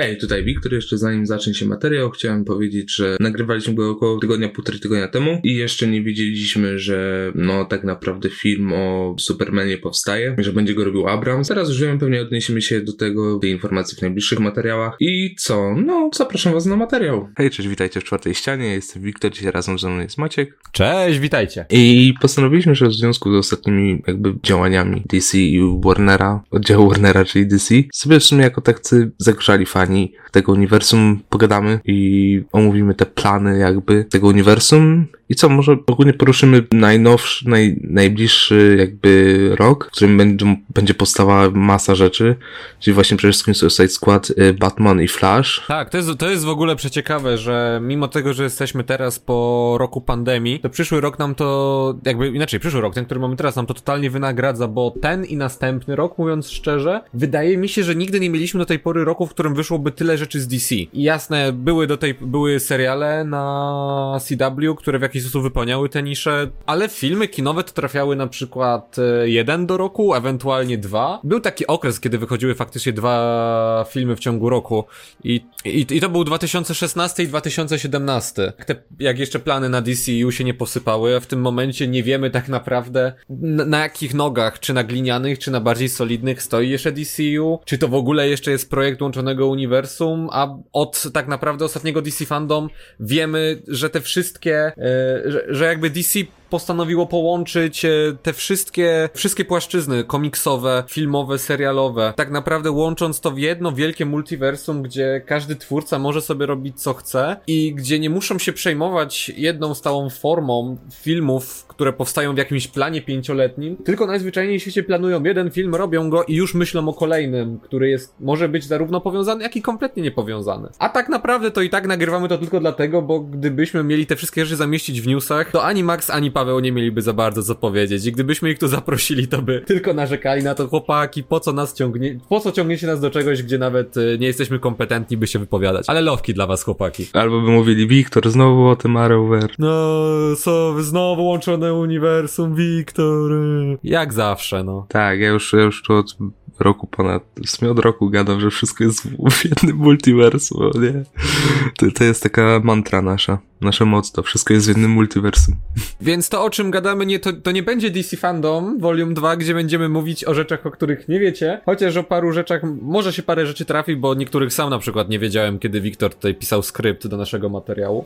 Hej, tutaj Wiktor. Jeszcze zanim zacznie się materiał, chciałem powiedzieć, że nagrywaliśmy go około tygodnia, półtorej tygodnia temu i jeszcze nie wiedzieliśmy, że no tak naprawdę film o Supermanie powstaje, że będzie go robił Abrams. Teraz już wiem, pewnie odniesiemy się do tego, tej informacji w najbliższych materiałach. I co? No, zapraszam was na materiał. Hej, cześć, witajcie w czwartej ścianie. Jestem Wiktor, dzisiaj razem ze mną jest Maciek. Cześć, witajcie. I postanowiliśmy, że w związku z ostatnimi jakby działaniami DC i Warnera, oddziału Warnera, czyli DC, sobie w sumie jako tacy zagrzali fani tego uniwersum pogadamy i omówimy te plany jakby tego uniwersum i co, może ogólnie poruszymy najnowszy, naj, najbliższy jakby rok, w którym będzie, będzie powstała masa rzeczy, czyli właśnie przede wszystkim Suicide Squad, y, Batman i Flash. Tak, to jest, to jest w ogóle przeciekawe, że mimo tego, że jesteśmy teraz po roku pandemii, to przyszły rok nam to, jakby inaczej, przyszły rok, ten, który mamy teraz, nam to totalnie wynagradza, bo ten i następny rok, mówiąc szczerze, wydaje mi się, że nigdy nie mieliśmy do tej pory roku, w którym wyszłoby tyle rzeczy z DC. I jasne, były do tej, były seriale na CW, które w jakiś jakiś sposób wypełniały te nisze, ale filmy kinowe to trafiały na przykład e, jeden do roku, ewentualnie dwa. Był taki okres, kiedy wychodziły faktycznie dwa filmy w ciągu roku i, i, i to był 2016 i 2017. Te, jak jeszcze plany na DCU się nie posypały, w tym momencie nie wiemy tak naprawdę na, na jakich nogach, czy na glinianych, czy na bardziej solidnych stoi jeszcze DCU, czy to w ogóle jeszcze jest projekt łączonego uniwersum, a od tak naprawdę ostatniego DC Fandom wiemy, że te wszystkie e, że, że jakby DC postanowiło połączyć e, te wszystkie, wszystkie płaszczyzny komiksowe, filmowe, serialowe, tak naprawdę łącząc to w jedno wielkie multiversum, gdzie każdy twórca może sobie robić co chce i gdzie nie muszą się przejmować jedną stałą formą filmów, które powstają w jakimś planie pięcioletnim, tylko najzwyczajniej świecie planują jeden film, robią go i już myślą o kolejnym, który jest, może być zarówno powiązany, jak i kompletnie niepowiązany. A tak naprawdę to i tak nagrywamy to tylko dlatego, bo gdybyśmy mieli te wszystkie rzeczy zamieścić w newsach, to ani Max, ani Paweł nie mieliby za bardzo co powiedzieć. I gdybyśmy ich tu zaprosili, to by tylko narzekali na to, chłopaki, po co nas ciągnie, po co ciągniecie nas do czegoś, gdzie nawet y, nie jesteśmy kompetentni, by się wypowiadać. Ale lowki dla was, chłopaki. Albo by mówili, Wiktor, znowu o tym Arrowverse. No, co, znowu łączone uniwersum, Wiktor. Jak zawsze, no. Tak, ja już, ja już tu od roku ponad, w sumie od roku gadam, że wszystko jest w jednym multiversum, nie? To, to jest taka mantra nasza. Nasza moc to wszystko jest w jednym multiversum. Więc to, o czym gadamy, nie, to, to nie będzie DC Fandom Volume 2, gdzie będziemy mówić o rzeczach, o których nie wiecie. Chociaż o paru rzeczach, może się parę rzeczy trafi, bo niektórych sam na przykład nie wiedziałem, kiedy Wiktor tutaj pisał skrypt do naszego materiału.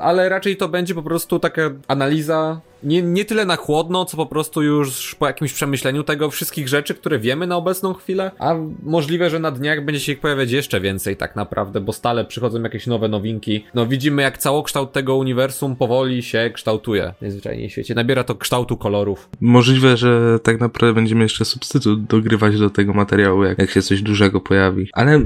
Ale raczej to będzie po prostu taka analiza nie, nie tyle na chłodno, co po prostu już po jakimś przemyśleniu tego wszystkich rzeczy, które wiemy na obecną chwilę, a możliwe, że na dniach będzie się ich pojawiać jeszcze więcej tak naprawdę, bo stale przychodzą jakieś nowe nowinki. No widzimy jak całokształt tego uniwersum powoli się kształtuje najzwyczajniej w świecie. Nabiera to kształtu kolorów. Możliwe, że tak naprawdę będziemy jeszcze substytut dogrywać do tego materiału, jak, jak się coś dużego pojawi. Ale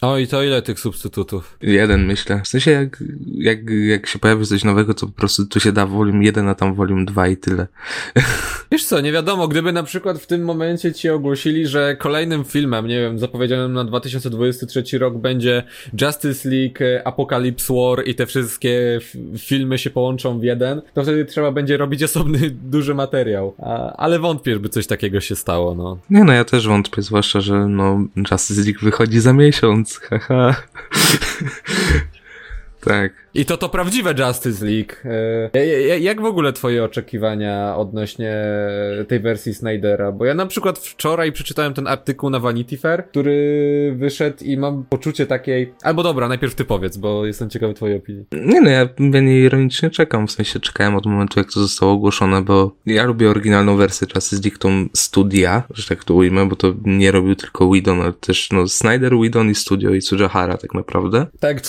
o i to ile tych substytutów? Jeden myślę. W sensie jak, jak, jak się pojawi coś nowego, to po prostu tu się da volume 1, a tam volume 2 i tyle. Wiesz co, nie wiadomo, gdyby na przykład w tym momencie ci ogłosili, że kolejnym filmem, nie wiem, zapowiedzianym na 2023 rok będzie Justice League, Apocalypse War i te wszystkie filmy się połączą w jeden, to wtedy trzeba będzie robić osobny, duży materiał. A, ale wątpię, żeby coś takiego się stało, no. Nie no, ja też wątpię, zwłaszcza, że no Justice League wychodzi za miesiąc haha. Tak. I to to prawdziwe Justice League. E, jak w ogóle twoje oczekiwania odnośnie tej wersji Snydera? Bo ja na przykład wczoraj przeczytałem ten artykuł na Vanity Fair, który wyszedł i mam poczucie takiej... Albo dobra, najpierw ty powiedz, bo jestem ciekawy twojej opinii. Nie no, ja, ja nie ironicznie czekam, w sensie czekałem od momentu, jak to zostało ogłoszone, bo ja lubię oryginalną wersję Justice League, tą studia, że tak to ujmę, bo to nie robił tylko Whedon, ale też no Snyder, Whedon i studio i Tsujahara tak naprawdę. Tak,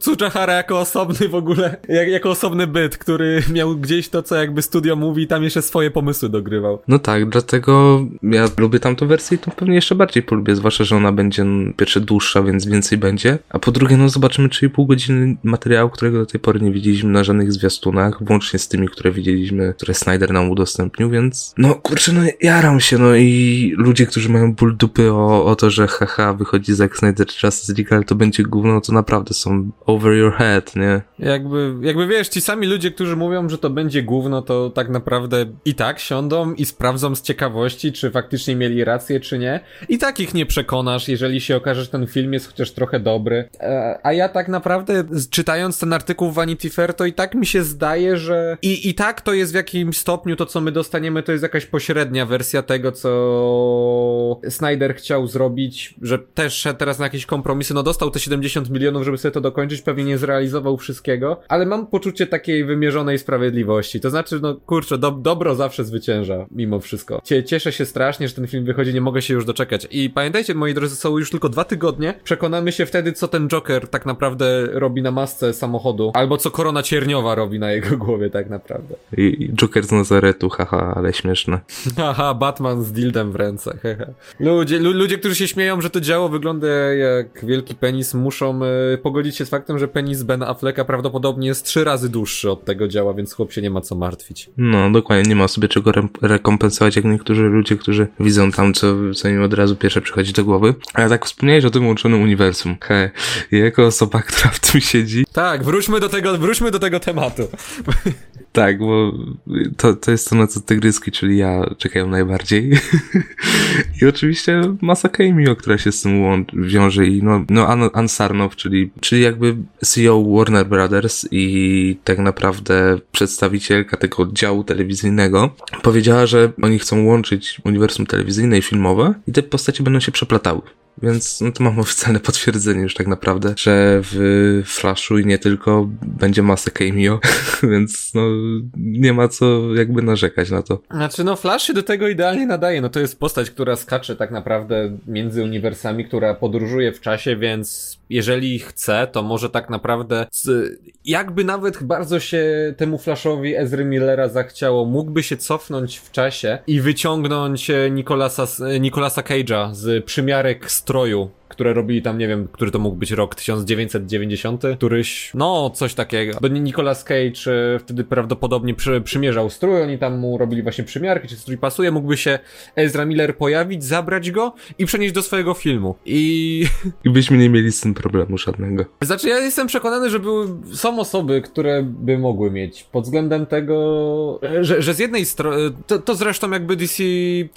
Tsujahara jako osobny w ogóle, jak, jako osobny byt, który miał gdzieś to, co jakby studio mówi, tam jeszcze swoje pomysły dogrywał. No tak, dlatego ja lubię tamtą wersję i to pewnie jeszcze bardziej polubię, zwłaszcza, że ona będzie no, pierwsze dłuższa, więc więcej będzie, a po drugie, no zobaczymy 3,5 godziny materiału, którego do tej pory nie widzieliśmy na żadnych zwiastunach, włącznie z tymi, które widzieliśmy, które Snyder nam udostępnił, więc no kurczę, no jaram się, no i ludzie, którzy mają ból dupy o, o to, że haha, wychodzi Zack Snyder Justice League, ale to będzie gówno, to naprawdę są over your your head, nie? Jakby, jakby wiesz, ci sami ludzie, którzy mówią, że to będzie gówno, to tak naprawdę i tak siądą i sprawdzą z ciekawości, czy faktycznie mieli rację, czy nie. I tak ich nie przekonasz, jeżeli się okaże, że ten film jest chociaż trochę dobry. E, a ja tak naprawdę, czytając ten artykuł w Vanity Fair, to i tak mi się zdaje, że i, i tak to jest w jakimś stopniu to, co my dostaniemy, to jest jakaś pośrednia wersja tego, co Snyder chciał zrobić, że też teraz na jakieś kompromisy. No dostał te 70 milionów, żeby sobie to dokończyć, pewnie nie zrealizował wszystkiego, ale mam poczucie takiej wymierzonej sprawiedliwości. To znaczy, no kurczę, do, dobro zawsze zwycięża, mimo wszystko. Cieszę się strasznie, że ten film wychodzi, nie mogę się już doczekać. I pamiętajcie, moi drodzy, są już tylko dwa tygodnie. Przekonamy się wtedy, co ten Joker tak naprawdę robi na masce samochodu, albo co korona cierniowa robi na jego głowie tak naprawdę. I, i Joker z Nazaretu, haha, ale śmieszne. Haha, Batman z dildem w ręce, hehe. Ludzie, lu, ludzie, którzy się śmieją, że to działo wygląda jak wielki penis, muszą y, pogodzić się z faktem, że penis Ben Afflecka prawdopodobnie jest trzy razy dłuższy od tego działa, więc chłop się nie ma co martwić. No, dokładnie, nie ma sobie czego re rekompensować, jak niektórzy ludzie, którzy widzą tam, co, co im od razu pierwsze przychodzi do głowy. Ale tak wspomniałeś o tym łączonym uniwersum. He, jako osoba, która w tym siedzi. Tak, wróćmy do tego, wróćmy do tego tematu. Tak, bo to, to jest to, na co tygryski, czyli ja czekają najbardziej. I oczywiście masa cameo, która się z tym wiąże i no, no An Sarnow, czyli, czyli jakby CEO Warner Brothers i tak naprawdę przedstawicielka tego oddziału telewizyjnego powiedziała, że oni chcą łączyć uniwersum telewizyjne i filmowe i te postacie będą się przeplatały. Więc no to mam oficjalne potwierdzenie już tak naprawdę, że w Flashu i nie tylko będzie masa cameo, więc no nie ma co jakby narzekać na to. Znaczy no Flash się do tego idealnie nadaje, no to jest postać, która skacze tak naprawdę między uniwersami, która podróżuje w czasie, więc jeżeli chce, to może tak naprawdę jakby nawet bardzo się temu Flashowi Ezry Millera zachciało, mógłby się cofnąć w czasie i wyciągnąć Nicolasa, Nicolasa Cage'a z przymiarek stroju które robili tam, nie wiem, który to mógł być rok 1990, któryś, no, coś takiego. Bo Nicolas Cage e, wtedy prawdopodobnie przy, przymierzał strój, oni tam mu robili właśnie przymiarki, czy strój pasuje, mógłby się Ezra Miller pojawić, zabrać go i przenieść do swojego filmu. I... I byśmy nie mieli z tym problemu żadnego. Znaczy, ja jestem przekonany, że były, są osoby, które by mogły mieć, pod względem tego, że, że z jednej strony, to, to zresztą jakby DC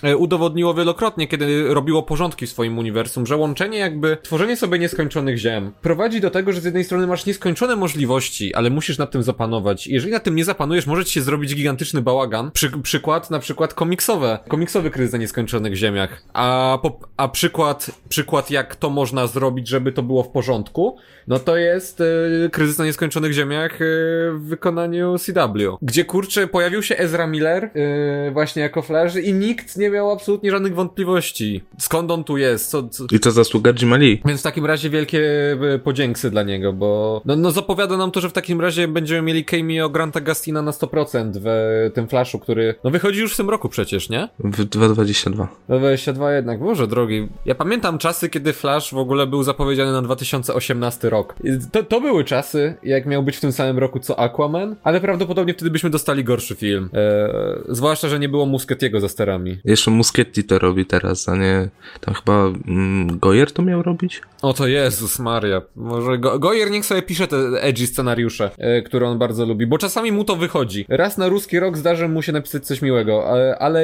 e, udowodniło wielokrotnie, kiedy robiło porządki w swoim uniwersum, że łączenie jakby tworzenie sobie nieskończonych ziem prowadzi do tego, że z jednej strony masz nieskończone możliwości, ale musisz nad tym zapanować. Jeżeli nad tym nie zapanujesz, może ci się zrobić gigantyczny bałagan. Przy, przykład na przykład komiksowe. Komiksowy kryzys na nieskończonych ziemiach. A, po, a przykład, przykład jak to można zrobić, żeby to było w porządku, no to jest y, kryzys na nieskończonych ziemiach y, w wykonaniu CW. Gdzie kurczę pojawił się Ezra Miller y, właśnie jako Flash i nikt nie miał absolutnie żadnych wątpliwości. Skąd on tu jest? Co, co... I to zasługa Jimali. Więc w takim razie wielkie e, podzięksy dla niego, bo no, no zapowiada nam to, że w takim razie będziemy mieli cameo Granta Gastina na 100% w tym Flashu, który no wychodzi już w tym roku przecież, nie? W 2022. 2022 jednak, Boże drogi. Ja pamiętam czasy, kiedy Flash w ogóle był zapowiedziany na 2018 rok. To, to były czasy, jak miał być w tym samym roku co Aquaman, ale prawdopodobnie wtedy byśmy dostali gorszy film. Eee, zwłaszcza, że nie było Musketiego za sterami. Jeszcze Muschetti to robi teraz, a nie tam chyba mm, Goyer to miał robić? O to Jezus Maria. Może Go Goyer niech sobie pisze te edgy scenariusze, e, które on bardzo lubi, bo czasami mu to wychodzi. Raz na ruski rok zdarzy mu się napisać coś miłego, ale, ale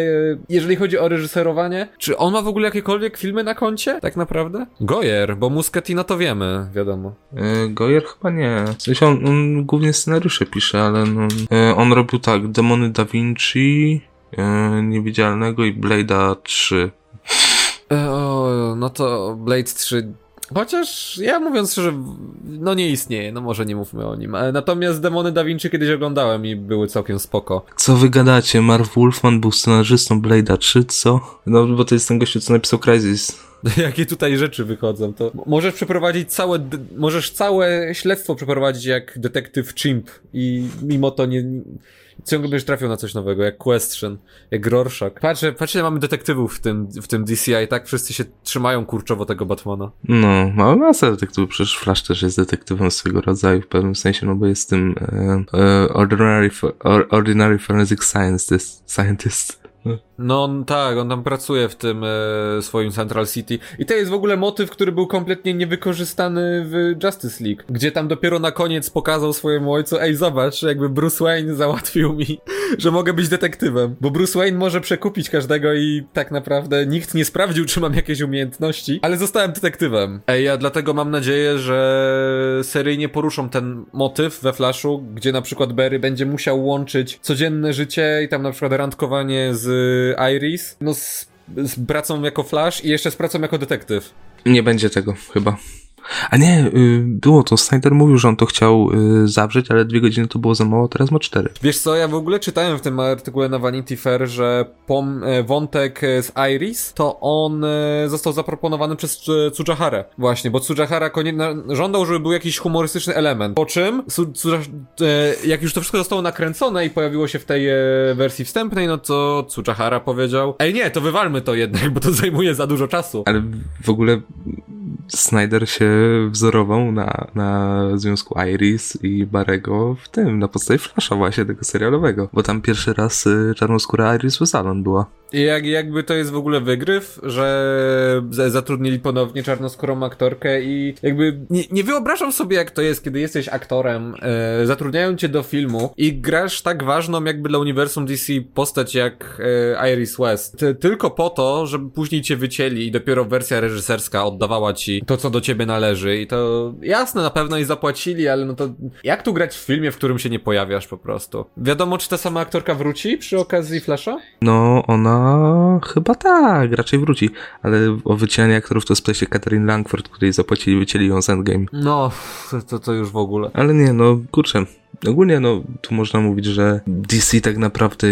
jeżeli chodzi o reżyserowanie, czy on ma w ogóle jakiekolwiek filmy na koncie? Tak naprawdę? Goyer, bo Muscatino to wiemy, wiadomo. E, Goyer chyba nie. W sensie on, on głównie scenariusze pisze, ale no, e, on robił tak, Demony Da Vinci, e, Niewidzialnego i Blade'a 3. E, o, no to Blade 3. Chociaż ja mówiąc szczerze, no nie istnieje, no może nie mówmy o nim. E, natomiast Demony Da Vinci kiedyś oglądałem i były całkiem spoko. Co wy gadacie? Marv Wolfman był scenarzystą Blade'a 3, co? No bo to jest ten gościu, co napisał Crysis. Jakie tutaj rzeczy wychodzą, to możesz przeprowadzić całe, możesz całe śledztwo przeprowadzić jak detektyw Chimp i mimo to nie, ciągle będziesz trafiał na coś nowego, jak Question, jak Rorschach. Patrzę, patrzcie, mamy detektywów w tym, w tym DCI, tak wszyscy się trzymają kurczowo tego Batmana. No, mamy masę detektywów, przecież Flash też jest detektywem swego rodzaju w pewnym sensie, no bo jest tym e, e, ordinary, ordinary forensic scientist. No tak, on tam pracuje w tym e, swoim Central City. I to jest w ogóle motyw, który był kompletnie niewykorzystany w Justice League, gdzie tam dopiero na koniec pokazał swojemu ojcu, ej zobacz, jakby Bruce Wayne załatwił mi, że mogę być detektywem. Bo Bruce Wayne może przekupić każdego i tak naprawdę nikt nie sprawdził, czy mam jakieś umiejętności, ale zostałem detektywem. Ej, ja dlatego mam nadzieję, że seryjnie poruszą ten motyw we Flashu, gdzie na przykład Barry będzie musiał łączyć codzienne życie i tam na przykład randkowanie z Iris, no z, z pracą jako Flash i jeszcze z pracą jako detektyw. Nie będzie tego, chyba. A nie, y, było to. Snyder mówił, że on to chciał y, zawrzeć, ale dwie godziny to było za mało, teraz ma cztery. Wiesz co, ja w ogóle czytałem w tym artykule na Vanity Fair, że pom, e, wątek e, z Iris, to on e, został zaproponowany przez Tsu- Tsujaharę. Właśnie, bo Tsujahara żądał, żeby był jakiś humorystyczny element. Po czym, jak już to wszystko zostało nakręcone i pojawiło się w tej wersji wstępnej, no to Tsujahara powiedział, ej nie, to wywalmy to jednak, bo to zajmuje za dużo czasu. Ale w ogóle Snyder się wzorował na, na związku Iris i Barego w tym, na podstawie Flasha właśnie tego serialowego. Bo tam pierwszy raz y, czarnoskóra Iris Westalon była. I jak, jakby to jest w ogóle wygryw, że zatrudnili ponownie czarnoskórą aktorkę i jakby nie, nie wyobrażam sobie jak to jest, kiedy jesteś aktorem, e, zatrudniają cię do filmu i grasz tak ważną jakby dla uniwersum DC postać jak e, Iris West. Ty, tylko po to, żeby później cię wycięli i dopiero wersja reżyserska oddawała ci to, co do ciebie należy i to jasne, na pewno i zapłacili, ale no to jak tu grać w filmie, w którym się nie pojawiasz po prostu? Wiadomo, czy ta sama aktorka wróci przy okazji Flasha? No, ona chyba tak, raczej wróci. Ale o wycielanie aktorów to spyta się Catherine Langford, której zapłacili, wycięli ją z Endgame. No, to, to już w ogóle. Ale nie, no kurczę. Ogólnie, no, tu można mówić, że DC tak naprawdę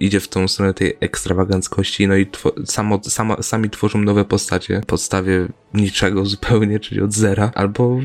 idzie w tą stronę tej ekstrawaganckości, no i two- samo, sama, sami tworzą nowe postacie podstawie niczego zupełnie, czyli od zera, albo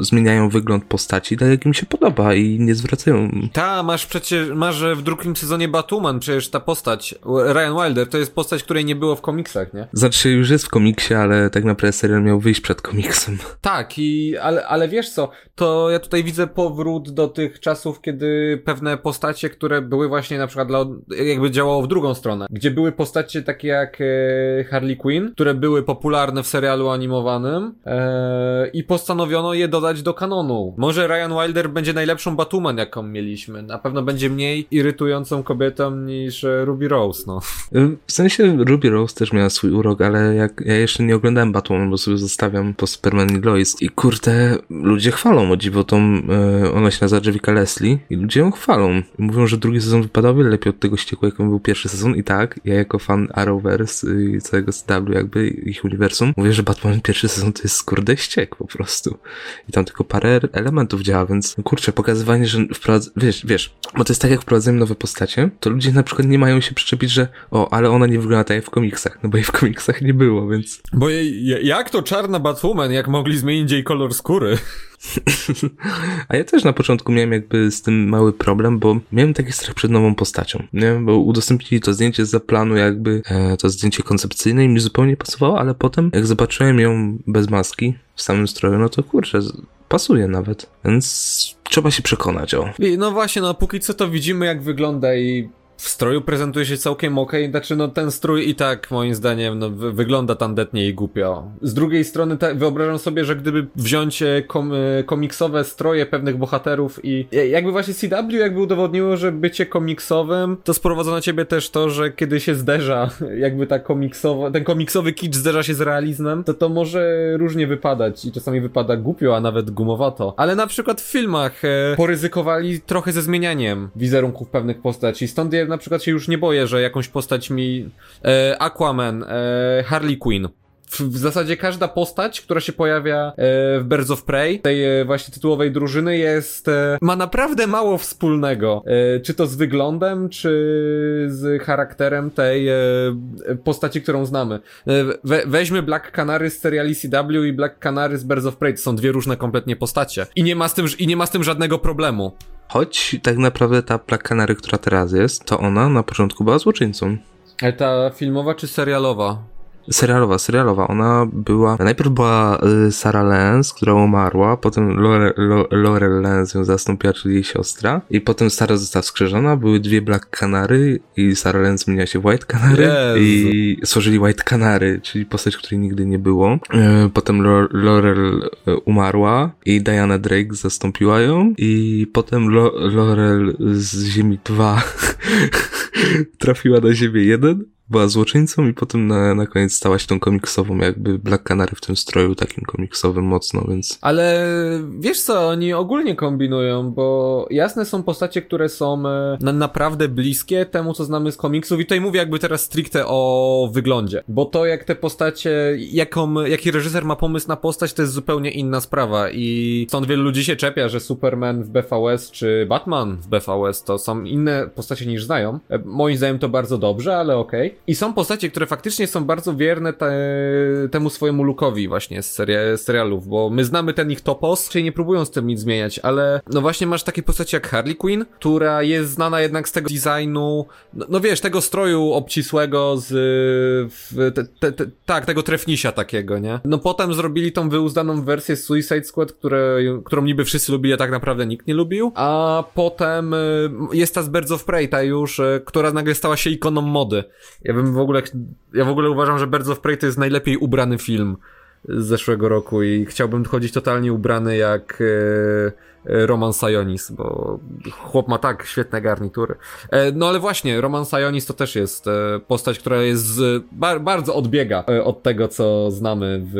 zmieniają wygląd postaci tak, jak im się podoba i nie zwracają Ta, masz przecież, masz w drugim sezonie Batwoman, przecież ta postać, Ryan Wilder, to jest postać, której nie było w komiksach, nie? Znaczy, już jest w komiksie, ale tak naprawdę serial miał wyjść przed komiksem. Tak, i, ale, ale wiesz co, to ja tutaj widzę powrót do tych czasów, kiedy pewne postacie, które były właśnie na przykład dla, jakby działało w drugą stronę, gdzie były postacie takie jak e, Harley Quinn, które były popularne w serialu animowanym e, i postanowiono je dodać do kanonu. Może Ryan Wilder będzie najlepszą Batwoman, jaką mieliśmy. Na pewno będzie mniej irytującą kobietą niż e, Ruby Rose, no. W sensie Ruby Rose też miała swój urok, ale jak ja jeszcze nie oglądałem Batwoman, bo sobie zostawiam po Superman i Lois i kurde, ludzie chwalą o dziwo tą, e, ona się nazywa Jessica Leslie i ludzie ją chwalą. Mówią, że drugi sezon wypadał wiele lepiej od tego ścieku, jakim był pierwszy sezon i tak, ja jako fan Arrowverse i całego CW jakby, ich uniwersum, mówię, że Batman pierwszy sezon to jest kurde ściek po prostu. I tam tylko parę elementów działa, więc no kurczę, pokazywanie, że wprowadz... wiesz, wiesz, bo to jest tak jak wprowadzają nowe postacie, to ludzie na przykład nie mają się przyczepić, że o, ale ona nie wygląda tak jak w komiksach, no bo jej w komiksach nie było, więc Bo jej, je- jak to czarna Batwoman, jak mogli zmienić jej kolor skóry? A ja też na początku miałem jakby z tym mały problem, bo miałem taki strach przed nową postacią, nie? Bo udostępnili to zdjęcie za planu jakby, e, to zdjęcie koncepcyjne i mi zupełnie pasowało, ale potem jak zobaczyłem ją bez maski, w samym stroju, no to kurczę, pasuje nawet. Więc trzeba się przekonać, o. No właśnie, no póki co to widzimy jak wygląda i w stroju prezentuje się całkiem okej, znaczy no ten strój i tak moim zdaniem no, wy- wygląda tandetnie i głupio. Z drugiej strony ta, wyobrażam sobie, że gdyby wziąć e, kom, e, komiksowe stroje pewnych bohaterów i e, jakby właśnie CW jakby udowodniło, że bycie komiksowym to sprowadza na ciebie też to, że kiedy się zderza jakby ta komiksowa, ten komiksowy kicz zderza się z realizmem, to to może różnie wypadać i czasami wypada głupio, a nawet gumowato. Ale na przykład w filmach e, poryzykowali trochę ze zmienianiem wizerunków pewnych postaci. Stąd na przykład się już nie boję, że jakąś postać mi e, Aquaman, e, Harley Quinn. W, w zasadzie każda postać, która się pojawia e, w Birds of Prey, tej e, właśnie tytułowej drużyny jest, e, ma naprawdę mało wspólnego. E, czy to z wyglądem, czy z charakterem tej e, postaci, którą znamy. E, we, weźmy Black Canary z seriali CW i Black Canary z Birds of Prey, to są dwie różne kompletnie postacie. I nie ma z tym, i nie ma z tym żadnego problemu. Choć tak naprawdę ta Black Canary, która teraz jest, to ona na początku była złoczyńcą. Ale ta filmowa czy serialowa? Serialowa, serialowa. Ona była, najpierw była y, Sarah Lance, która umarła, potem Lore, Lo, Laurel Lance ją zastąpiła, czyli jej siostra, i potem Sarah została skrzyżona, były dwie Black Canary i Sarah Lance zmieniła się w White Canary i stworzyli White Canary, czyli postać, której nigdy nie było. Y, potem Laurel y, umarła i Diana Drake zastąpiła ją i potem Laurel z Ziemi 2 trafiła na Ziemię 1 była złoczyńcą i potem na, na koniec stała się tą komiksową, jakby Black Canary w tym stroju takim komiksowym mocno, więc... Ale wiesz co, oni ogólnie kombinują, bo jasne są postacie, które są e, na, naprawdę bliskie temu, co znamy z komiksów i tutaj mówię jakby teraz stricte o wyglądzie, bo to jak te postacie, jaką, jaki reżyser ma pomysł na postać, to jest zupełnie inna sprawa i stąd wielu ludzi się czepia, że Superman w BVS czy Batman w BVS to są inne postacie niż znają. Moim zdaniem to bardzo dobrze, ale okej. I są postacie, które faktycznie są bardzo wierne te, temu swojemu lookowi właśnie z, seria, z serialów, bo my znamy ten ich topos, czyli nie próbują z tym nic zmieniać, ale no właśnie masz takie postacie jak Harley Quinn, która jest znana jednak z tego designu, no, no wiesz, tego stroju obcisłego z, w, te, te, te, tak, tego trefnisia takiego, nie? No potem zrobili tą wyuzdaną wersję Suicide Squad, które, którą niby wszyscy lubili, a tak naprawdę nikt nie lubił, a potem y, jest ta z Birds of Prey, ta już, y, która nagle stała się ikoną mody. Ja bym w ogóle, ja w ogóle uważam, że Birds of Prey to jest najlepiej ubrany film z zeszłego roku i chciałbym chodzić totalnie ubrany jak e, Roman Sionis, bo chłop ma tak świetne garnitury. E, no ale właśnie, Roman Sionis to też jest e, postać, która jest bar, bardzo odbiega e, od tego, co znamy w,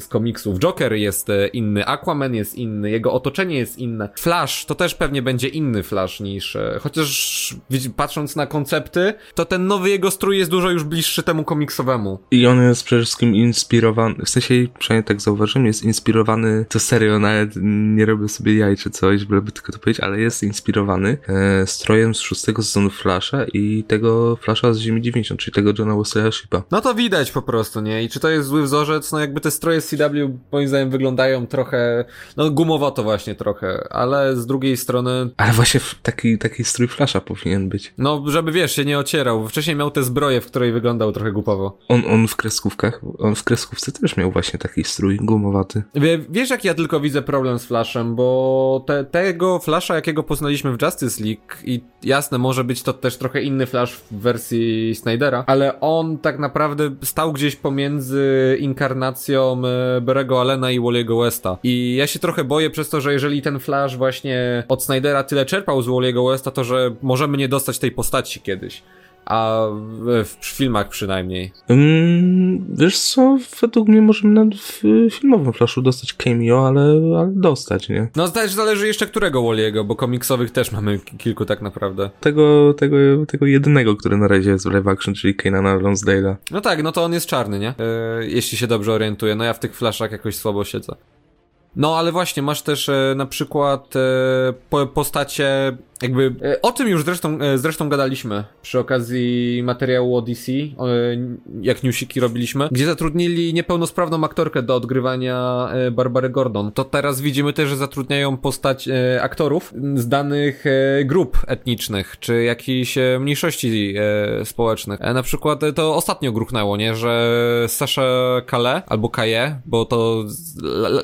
z komiksów. Joker jest e, inny, Aquaman jest inny, jego otoczenie jest inne. Flash to też pewnie będzie inny Flash niż, e, chociaż patrząc na koncepty, to ten nowy jego strój jest dużo już bliższy temu komiksowemu. I on jest przede wszystkim inspirowany, w sensie, przynajmniej tak zauważyłem, jest inspirowany, to serio, nawet nie robię sobie jaj czy coś, byleby tylko to powiedzieć, ale jest inspirowany e, strojem z szóstego sezonu Flasha i tego Flasha z Ziemi 90, czyli tego Johna Wesley'a Shipa. No to widać po prostu, nie? I czy to jest zły wzorzec? No jakby te stroje z CW moim zdaniem wyglądają trochę, no gumowato właśnie trochę, ale z drugiej strony, Ale właśnie taki, taki strój Flasha powinien być. no żeby wiesz, się nie ocierał. Wcześniej miał tę zbroję, w której wyglądał trochę głupowo. On, on w kreskówkach, on w kreskówce też miał właśnie taki strój gumowaty. Wie, wiesz jak ja tylko widzę problem z Flashem, bo te, tego Flasha, jakiego poznaliśmy w Justice League i jasne, może być to też trochę inny Flash w wersji Snydera, ale on tak naprawdę stał gdzieś pomiędzy inkarnacją e, Berego Allena i Wally'ego Westa. I ja się trochę boję przez to, że jeżeli ten Flash właśnie od Snydera tyle czerpał z Wally'ego Westa, to że możemy nie dostać tej postaci kiedyś. A w, filmach przynajmniej. Mm, wiesz co, według mnie możemy nawet w filmowym Flashu dostać cameo, ale, ale dostać, nie? No też zależy jeszcze którego Wally'ego, bo komiksowych też mamy ki- kilku tak naprawdę. Tego, tego, tego jedynego, który na razie jest w live action, czyli Kanana Lonsdale'a. No tak, no to on jest czarny, nie? E, jeśli się dobrze orientuję. No ja w tych flashach jakoś słabo siedzę. No ale właśnie, masz też e, na przykład e, po, postacie jakby... E, o tym już zresztą, e, zresztą gadaliśmy przy okazji materiału o DC, jak newsiki robiliśmy, gdzie zatrudnili niepełnosprawną aktorkę do odgrywania e, Barbary Gordon. To teraz widzimy też, że zatrudniają postać aktorów z danych grup etnicznych, czy jakichś mniejszości społecznych. Na przykład to ostatnio gruchnęło, nie, że Sasha Kale, albo Kaje, bo to...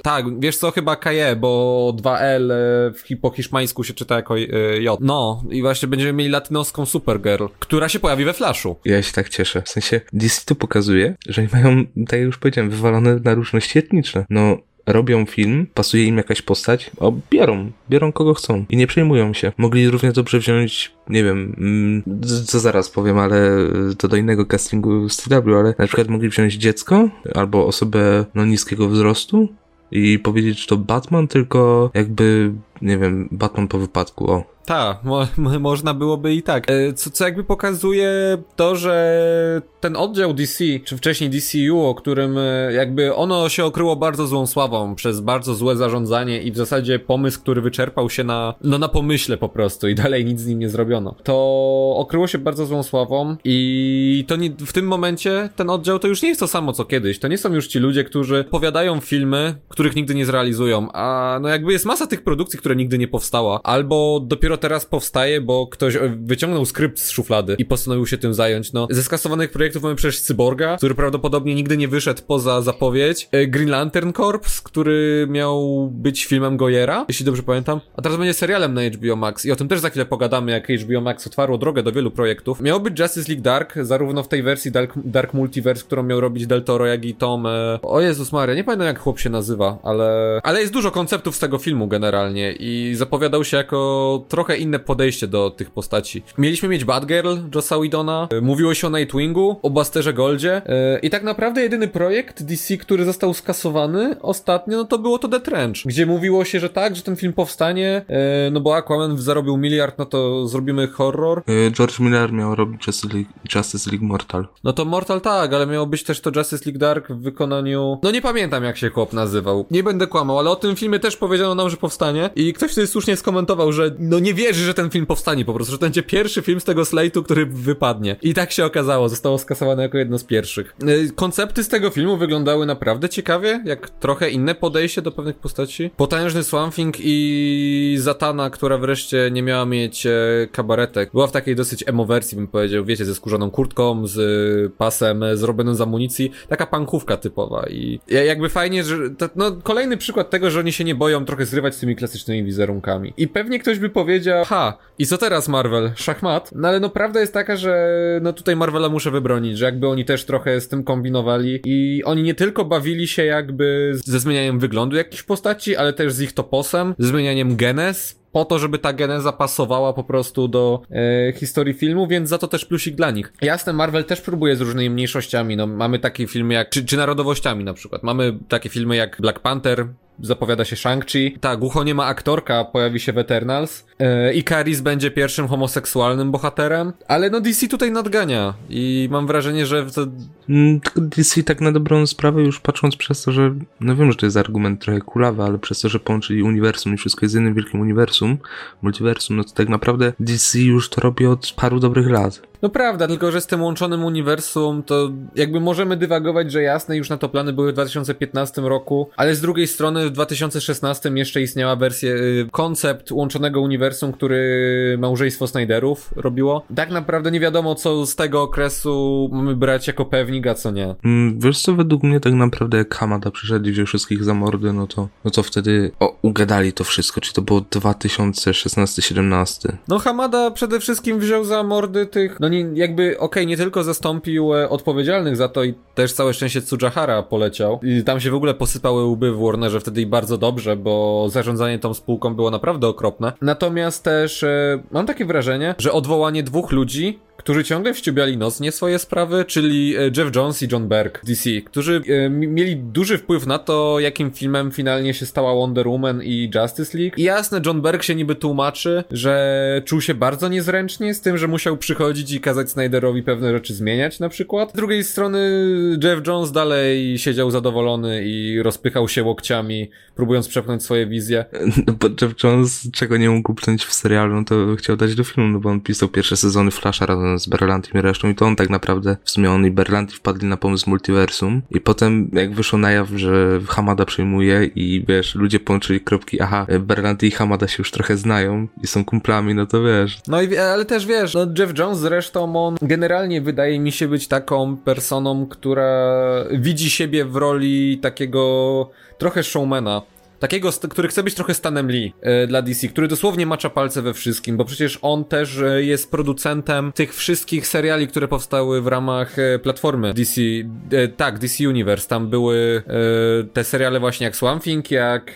tak, wiesz co, chyba Kaje, bo 2L e, w, hi- po hiszpańsku się czyta jako J. No, i właśnie będziemy mieli latynoską Supergirl, która się pojawi we Flashu. Ja się tak cieszę. W sensie DC to pokazuje, że mają, tak jak już powiedziałem, wywalone na różności etniczne. No, robią film, pasuje im jakaś postać, o, biorą, biorą kogo chcą i nie przejmują się. Mogli równie dobrze wziąć, nie wiem, mm, co zaraz powiem, ale y, to do innego castingu z CW, ale na przykład mogli wziąć dziecko albo osobę, no, niskiego wzrostu i powiedzieć, że to Batman, tylko jakby, nie wiem, Batman po wypadku, o. Tak, mo mo można byłoby i tak. E, Co, co jakby pokazuje to, że ten oddział DC, czy wcześniej DCU, o którym e, jakby ono się okryło bardzo złą sławą przez bardzo złe zarządzanie i w zasadzie pomysł, który wyczerpał się na, no na pomyśle po prostu i dalej nic z nim nie zrobiono. To okryło się bardzo złą sławą i to nie, w tym momencie ten oddział to już nie jest to samo co kiedyś. To nie są już ci ludzie, którzy powiadają filmy, których nigdy nie zrealizują, a no jakby jest masa tych produkcji, które nigdy nie powstała, albo dopiero dopiero teraz powstaje, bo ktoś e, wyciągnął skrypt z szuflady i postanowił się tym zająć. No, ze skasowanych projektów mamy przecież Cyborga, który prawdopodobnie nigdy nie wyszedł poza zapowiedź. E, Green Lantern Corps, który miał być filmem Goyera, jeśli dobrze pamiętam. A teraz będzie serialem na HBO Max i o tym też za chwilę pogadamy, jak HBO Max otwarło drogę do wielu projektów. Miał być Justice League Dark, zarówno w tej wersji Dark, Dark Multiverse, którą miał robić Del Toro, jak i Tom. E... O Jezus Maria, nie pamiętam jak chłop się nazywa, ale... Ale jest dużo konceptów z tego filmu generalnie i zapowiadał się jako trochę inne podejście do tych postaci. Mieliśmy mieć Batgirl, Jossa Whedona, e, mówiło się o Nightwingu, o Busterze Goldzie e... i tak naprawdę jedyny projekt DC, który został skasowany ostatnio, no to było to The Trench, gdzie mówiło się, że tak, że ten film powstanie, e... no bo Aquaman zarobił miliard, no to zrobimy horror. George Miller miał robić Justice League, Justice League Mortal. No to Mortal tak, ale miało być też to Justice League Dark w wykonaniu... No nie pamiętam jak się chłop nazywał. Nie będę kłamał, ale o tym filmie też powiedziano nam, że powstanie i ktoś wtedy słusznie skomentował, że no nie wierzy, że ten film powstanie po prostu, że to będzie pierwszy film z tego slate'u, który wypadnie. I tak się okazało, zostało skasowane jako jedno z pierwszych. E, Koncepty z tego filmu wyglądały naprawdę ciekawie, jak trochę inne podejście do pewnych postaci. Potężny Swamp Thing i Zatana, która wreszcie nie miała mieć e, kabaretek. Była w takiej dosyć emo wersji, bym powiedział, wiecie, ze skórzaną kurtką, z e, pasem e, zrobionym z amunicji. Taka pankówka typowa i ja- jakby fajnie, że to, no kolejny przykład tego, że oni się nie boją trochę zrywać z tymi klasycznymi wizerunkami. I pewnie ktoś by powiedział, ha, i co teraz Marvel? Szachmat? No ale no prawda jest taka, że no tutaj Marvela muszę wybronić, że jakby oni też trochę z tym kombinowali i oni nie tylko bawili się jakby ze zmienianiem wyglądu jakichś postaci, ale też z ich toposem, ze zmienianiem genes, po to, żeby ta geneza pasowała po prostu do e, historii filmu, więc za to też plusik dla nich. Jasne, Marvel też próbuje z różnymi mniejszościami, no mamy takie filmy jak, czy, czy narodowościami na przykład. Mamy takie filmy jak Black Panther, zapowiada się Shang-Chi. Tak, głuchoniema aktorka pojawi się w Eternals. E, I Caris będzie pierwszym homoseksualnym bohaterem. Ale no DC tutaj nadgania i mam wrażenie, że to... Mm, DC tak na dobrą sprawę, już patrząc przez to, że, no wiem, że to jest argument trochę kulawy, ale przez to, że połączyli uniwersum i wszystko jest jednym wielkim uniwersum, multiversum, no to tak naprawdę DC już to robi od paru dobrych lat. No prawda, tylko że z tym łączonym uniwersum to jakby możemy dywagować, że jasne, już na to plany były w 2015 roku, ale z drugiej strony w 2016 jeszcze istniała wersja, y, koncept łączonego uniwersum, który małżeństwo Snyderów robiło. Tak naprawdę nie wiadomo, co z tego okresu mamy brać jako pewnik, a co nie. Mm, Wiesz co, według mnie tak naprawdę jak Hamada przyszedł i wziął wszystkich za mordy, no to, no to wtedy o, ugadali to wszystko, czy to było 2016-17. No Hamada przede wszystkim wziął za mordy tych, no nie, jakby, okej, nie tylko zastąpił e, odpowiedzialnych za to i też całe szczęście Tsujahara poleciał i tam się w ogóle posypały łby w Warnerze wtedy i bardzo dobrze, bo zarządzanie tą spółką było naprawdę okropne. Natomiast też e, mam takie wrażenie, że odwołanie dwóch ludzi którzy ciągle wściubiali nos nie swoje sprawy, czyli e, Jeff Jones i John Berg DC, którzy e, mi- mieli duży wpływ na to, jakim filmem finalnie się stała Wonder Woman i Justice League. I jasne, John Berg się niby tłumaczy, że czuł się bardzo niezręcznie z tym, że musiał przychodzić i kazać Snyderowi pewne rzeczy zmieniać na przykład. Z drugiej strony Jeff Jones dalej siedział zadowolony i rozpychał się łokciami, próbując przepchnąć swoje wizje. No bo Jeff Jones, czego nie mógł upchnąć w serialu, no to chciał dać do filmu, no bo on pisał pierwsze sezony Flasha razem z Berlantim i resztą i to on tak naprawdę, w sumie on i Berlanti wpadli na pomysł multiversum i potem jak wyszło na jaw, że Hamada przejmuje i wiesz, ludzie połączyli kropki, aha, Berlanti i Hamada się już trochę znają i są kumplami, no to wiesz, No i ale też wiesz, no Jeff Jones zresztą on generalnie wydaje mi się być taką personą, która widzi siebie w roli takiego trochę showmana. Takiego, który chce być trochę Stanem Lee e, dla DC, który dosłownie macza palce we wszystkim, bo przecież on też e, jest producentem tych wszystkich seriali, które powstały w ramach e, platformy DC, tak, DC Universe. Tam były te seriale właśnie jak Swamp Thing, jak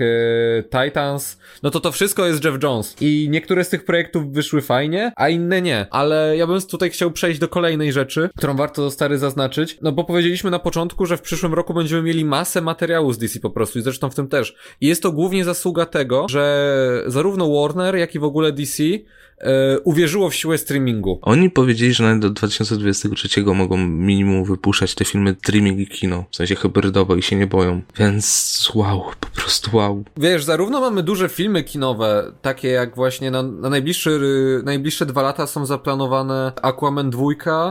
Titans. No to to wszystko jest Jeff Jones. I niektóre z tych projektów wyszły fajnie, a inne nie. Ale ja bym tutaj chciał przejść do kolejnej rzeczy, którą warto stary zaznaczyć. No bo powiedzieliśmy na początku, że w przyszłym roku będziemy mieli masę materiału z DC po prostu i zresztą w tym też. I jest to głównie zasługa tego, że zarówno Warner, jak i w ogóle DC e, uwierzyło w siłę streamingu. Oni powiedzieli, że nawet do 2023 mogą minimum wypuszczać te filmy streaming i kino, w sensie hybrydowo i się nie boją, więc wow, po prostu wow. Wiesz, zarówno mamy duże filmy kinowe, takie jak właśnie na, na najbliższy, najbliższe dwa lata są zaplanowane Aquaman 2,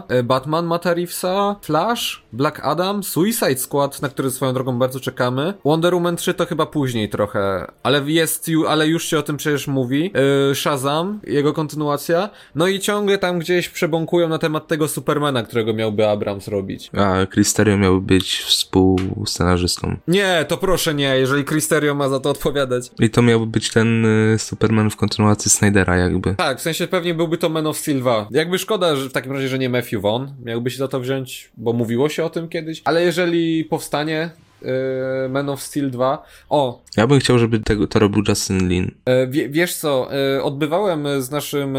e, Batman Mata Reevesa, Flash, Black Adam, Suicide Squad, na który swoją drogą bardzo czekamy. Wonder Woman 3 to chyba później później trochę, ale jest, ale już się o tym przecież mówi. Yy, Shazam, jego kontynuacja. No i ciągle tam gdzieś przebąkują na temat tego Supermana, którego miałby Abrams robić. A Cristerio miał być współscenarzystą. Nie, to proszę nie, jeżeli Cristerio ma za to odpowiadać. I to miałby być ten y, Superman w kontynuacji Snydera jakby. Tak, w sensie pewnie byłby to Man of Steel 2. Jakby szkoda, że w takim razie, że nie Matthew Vaughn miałby się za to wziąć, bo mówiło się o tym kiedyś. Ale jeżeli powstanie Man of Steel 2, o, Ja bym chciał, żeby tego, to robił Justin Lin. Wie, wiesz co, e, odbywałem z naszym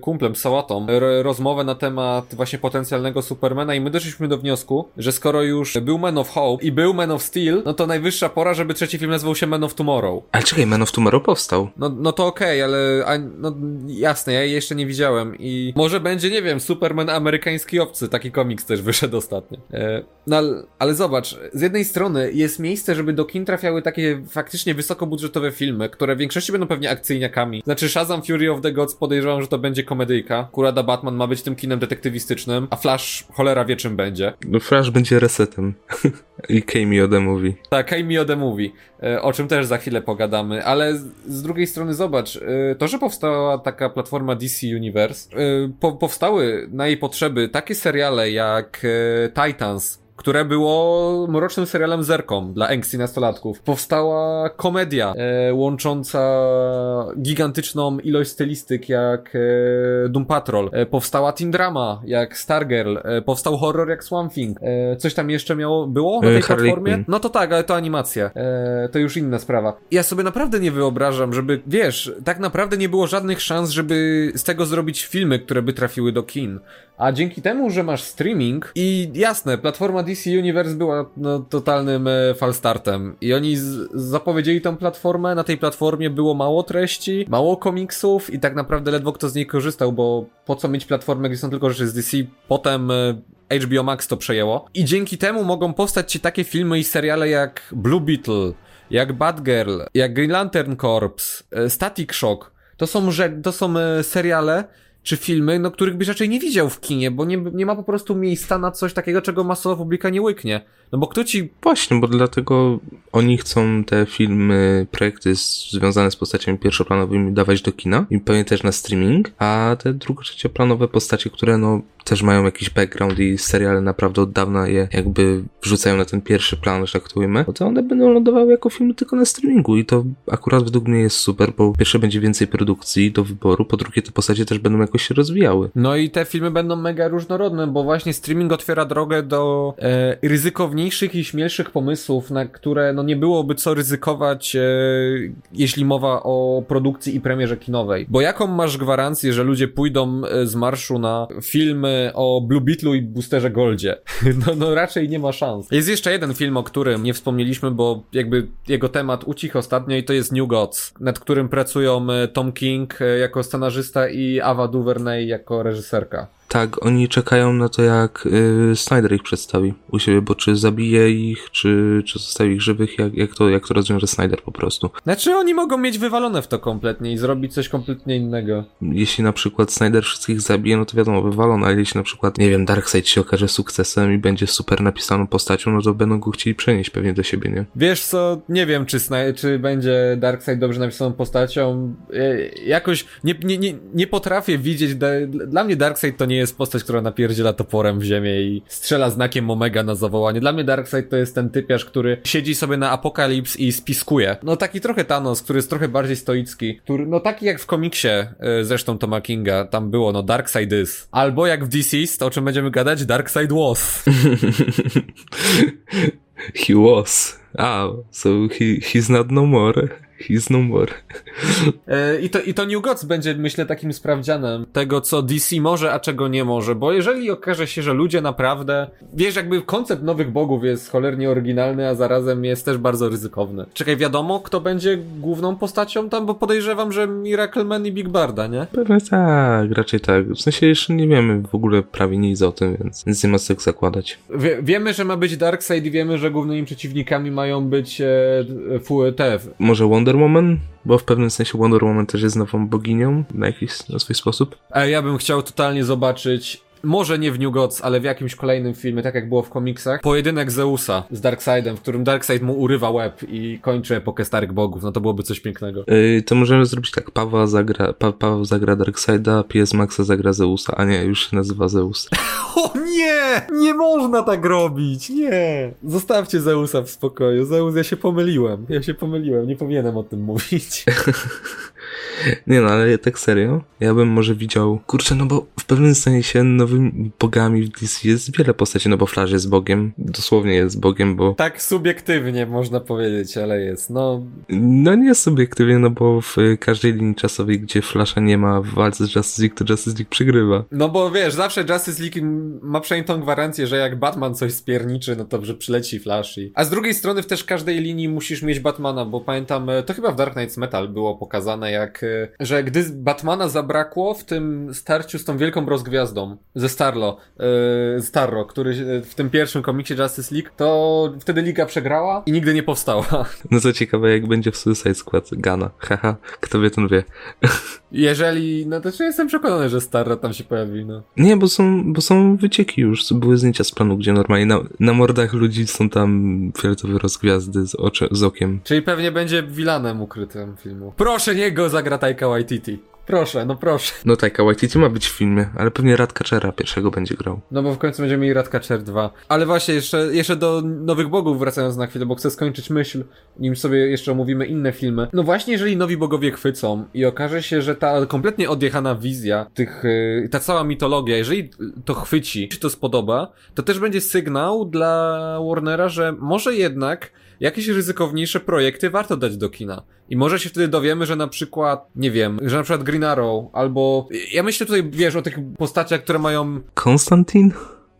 kumplem, Sałatą, rozmowę na temat właśnie potencjalnego Supermana i my doszliśmy do wniosku, że skoro już był Man of Hope i był Man of Steel, no to najwyższa pora, żeby trzeci film nazywał się Man of Tomorrow. Ale czekaj, Man of Tomorrow powstał. No, no to okej, ale a, no, jasne, ja jej jeszcze nie widziałem i może będzie, nie wiem, Superman amerykański obcy, taki komiks też wyszedł ostatnio. No ale, ale zobacz, z jednej strony jest miejsce, żeby do kin trafiały takie faktycznie wysokobudżetowe filmy, które w większości będą pewnie akcyjniakami. Znaczy Shazam Fury of the Gods podejrzewam, że to będzie komedyjka. Kurada Batman ma być tym kinem detektywistycznym, a Flash cholera wie czym będzie. No Flash będzie resetem. I Cameo The Movie. Tak, Amy the Movie, o czym też za chwilę pogadamy, ale z- z drugiej strony zobacz, e, to, że powstała taka platforma DC Universe, e, po, powstały na jej potrzeby takie seriale jak e, Titans, które było mrocznym serialem zerką dla angsty nastolatków. Powstała komedia e, łącząca gigantyczną ilość stylistyk jak e, Doom Patrol. E, powstała teen drama jak Stargirl. E, powstał horror jak Swamp Thing. E, coś tam jeszcze miało, było na E, tej Harley platformie? Quinn. No to tak, ale to animacja. E, to już inna sprawa. Ja sobie naprawdę nie wyobrażam, żeby, wiesz, tak naprawdę nie było żadnych szans, żeby z tego zrobić filmy, które by trafiły do kin. A dzięki temu, że masz streaming i jasne, platforma DC Universe była no, totalnym e, falstartem i oni zapowiedzieli tą platformę, na tej platformie było mało treści, mało komiksów i tak naprawdę ledwo kto z niej korzystał, bo po co mieć platformę, gdzie są tylko rzeczy z DC, potem e, HBO Max to przejęło. I dzięki temu mogą powstać ci takie filmy i seriale jak Blue Beetle, jak Batgirl, jak Green Lantern Corps, e, Static Shock. To są, to są seriale czy filmy, no których byś raczej nie widział w kinie, bo nie, nie ma po prostu miejsca na coś takiego, czego masowa publika nie łyknie. No bo kto ci... Właśnie, bo dlatego oni chcą te filmy, projekty związane z postaciami pierwszoplanowymi dawać do kina i pewnie też na streaming, a te drugo trzecioplanowe postacie, które no też mają jakiś background i seriale naprawdę od dawna je jakby wrzucają na ten pierwszy plan, że tak to ujmę, no to one będą lądowały jako filmy tylko na streamingu i to akurat według mnie jest super, bo pierwsze będzie więcej produkcji do wyboru, po drugie te postacie też będą jakoś się rozwijały. No i te filmy będą mega różnorodne, bo właśnie streaming otwiera drogę do e, ryzykowniejszych i śmielszych pomysłów, na które no nie byłoby co ryzykować, e, jeśli mowa o produkcji i premierze kinowej. Bo jaką masz gwarancję, że ludzie pójdą e, z marszu na filmy o Blue Beetlu i Boosterze Goldzie? No, no raczej nie ma szans. Jest jeszcze jeden film, o którym nie wspomnieliśmy, bo jakby jego temat ucichł ostatnio i to jest New Gods, nad którym pracują e, Tom King e, jako scenarzysta i Ava DuVernay jako reżyserka. Tak, oni czekają na to, jak y, Snyder ich przedstawi u siebie, bo czy zabije ich, czy, czy zostawi ich żywych, jak, jak, to, jak to rozwiąże Snyder po prostu. Znaczy oni mogą mieć wywalone w to kompletnie i zrobić coś kompletnie innego. Jeśli na przykład Snyder wszystkich zabije, no to wiadomo, wywalone, ale jeśli na przykład, nie wiem, Darkseid się okaże sukcesem i będzie super napisaną postacią, no to będą go chcieli przenieść pewnie do siebie, nie? Wiesz co, nie wiem czy, Sny- czy będzie Darkseid dobrze napisaną postacią. E, jakoś nie, nie, nie, nie potrafię widzieć. Dla mnie Darkseid to nie jest postać, która napierdziela toporem w ziemię i strzela znakiem Omega na zawołanie. Dla mnie Darkseid to jest ten typiarz, który siedzi sobie na Apokalips i spiskuje. No taki trochę Thanos, który jest trochę bardziej stoicki. Który, no taki jak w komiksie e, zresztą Toma Kinga, tam było no Darkseid is. Albo jak w Deceased, o czym będziemy gadać, Darkseid was. He was. Ah, so he, he's not no more. He's no more. E, I to, I to New Gods będzie, myślę, takim sprawdzianem tego, co DC może, a czego nie może, bo jeżeli okaże się, że ludzie naprawdę, wiesz, jakby koncept nowych bogów jest cholernie oryginalny, a zarazem jest też bardzo ryzykowny. Czekaj, wiadomo, kto będzie główną postacią tam, bo podejrzewam, że Miracle Man i Big Barda, nie? Pewnie tak, raczej tak. W sensie jeszcze nie wiemy w ogóle prawie nic o tym, więc, więc nie ma tak zakładać. Wie, wiemy, że ma być Darkseid i wiemy, że głównymi przeciwnikami mają być e, te Może Wonder Woman? Bo w pewnym sensie Wonder Woman też jest nową boginią na jakiś na swój sposób. A ja bym chciał totalnie zobaczyć może nie w New Gods, ale w jakimś kolejnym filmie, tak jak było w komiksach, pojedynek Zeusa z Darkseidem, w którym Darkseid mu urywa łeb i kończy epokę Starych Bogów. No to byłoby coś pięknego. Yy, to możemy zrobić tak, Paweł zagra, pa, Paweł zagra Darkseida, PS Maxa zagra Zeusa, a nie, już się nazywa Zeus. O nie! Nie można tak robić, nie! Zostawcie Zeusa w spokoju. Zeus, ja się pomyliłem. Ja się pomyliłem, nie powinienem o tym mówić. Nie no, ale tak serio, ja bym może widział, kurczę, no bo w pewnym sensie nowymi bogami w DC jest wiele postaci, no bo Flash jest bogiem, dosłownie jest bogiem, bo tak subiektywnie można powiedzieć, ale jest, no... no nie subiektywnie, no bo w każdej linii czasowej, gdzie Flasha nie ma w walce z Justice League, to Justice League przegrywa. No bo wiesz, zawsze Justice League ma przynajmniej tą gwarancję, że jak Batman coś spierniczy, no to że przyleci Flash i... A z drugiej strony w też każdej linii musisz mieć Batmana, bo pamiętam, to chyba w Dark Knights Metal było pokazane, jak że gdy Batmana zabrakło w tym starciu z tą wielką rozgwiazdą ze Starlo, yy, Starro, który w tym pierwszym komiksie Justice League, to wtedy liga przegrała i nigdy nie powstała. No co ciekawe, jak będzie w Suicide Squad Gana. Haha, kto wie, ten wie. Jeżeli, no to jestem przekonany, że Starro tam się pojawi, no. Nie, bo są, bo są wycieki już, były zdjęcia z planu, gdzie normalnie na, na mordach ludzi są tam fioletowe rozgwiazdy z, oczy, z okiem. Czyli pewnie będzie vilanem ukrytym filmu. Proszę, niech go zagra Taika Waititi. Proszę, no proszę. No Taika Waititi ma być w filmie, ale pewnie Radkaczera pierwszego będzie grał. No bo w końcu będziemy mieli Radkaczer 2. Ale właśnie, jeszcze, jeszcze do Nowych Bogów wracając na chwilę, bo chcę skończyć myśl, nim sobie jeszcze omówimy inne filmy. No właśnie, jeżeli Nowi Bogowie chwycą i okaże się, że ta kompletnie odjechana wizja, tych, yy, ta cała mitologia, jeżeli to chwyci, czy to spodoba, to też będzie sygnał dla Warnera, że może jednak jakieś ryzykowniejsze projekty warto dać do kina. I może się wtedy dowiemy, że na przykład, nie wiem, że na przykład Green Arrow, albo... Ja myślę tutaj, wiesz, o tych postaciach, które mają... Konstantin?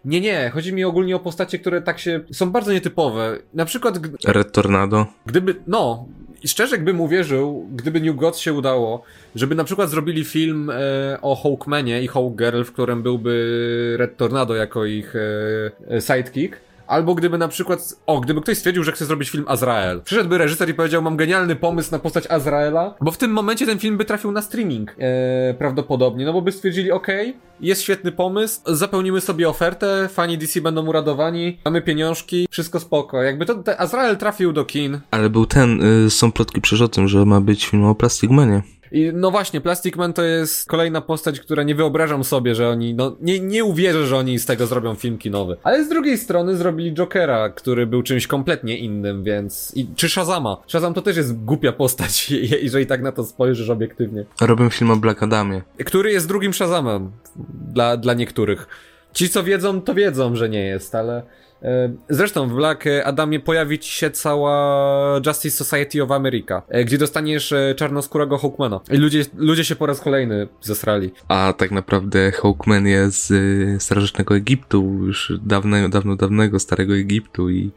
Nie, nie, chodzi mi ogólnie o postacie, które tak się... są bardzo nietypowe. Na przykład... Red Tornado? Gdyby, no... Szczerze, gdybym uwierzył, gdyby New Gods się udało, żeby na przykład zrobili film e, o Hawkmanie i Hawkgirl, w którym byłby Red Tornado jako ich e, sidekick, Albo gdyby na przykład, o, gdyby ktoś stwierdził, że chce zrobić film Azrael. Przyszedłby reżyser i powiedział, mam genialny pomysł na postać Azraela, bo w tym momencie ten film by trafił na streaming. Eee, prawdopodobnie, no bo by stwierdzili, okay, jest świetny pomysł, zapełnimy sobie ofertę, fani DC będą uradowani, mamy pieniążki, wszystko spoko. Jakby to, Azrael trafił do kin. Ale był ten, y, są plotki przecież o tym, że ma być film o Plastic Manie. I no właśnie, Plastic Man to jest kolejna postać, która nie wyobrażam sobie, że oni, no nie, nie uwierzę, że oni z tego zrobią film kinowy. Ale z drugiej strony zrobili Jokera, który był czymś kompletnie innym, więc... I, czy Shazama. Shazam to też jest głupia postać, jeżeli tak na to spojrzysz obiektywnie. Robią film o Black Adamie. Który jest drugim Shazamem dla, dla niektórych. Ci, co wiedzą, to wiedzą, że nie jest, ale... E, zresztą w Black Adamie pojawi ci się cała Justice Society of America, e, gdzie dostaniesz e, czarnoskórego Hawkmana. I ludzie, ludzie się po raz kolejny zesrali. A tak naprawdę Hawkman jest z starożytnego Egiptu, już dawnego, dawno, dawnego starego Egiptu i,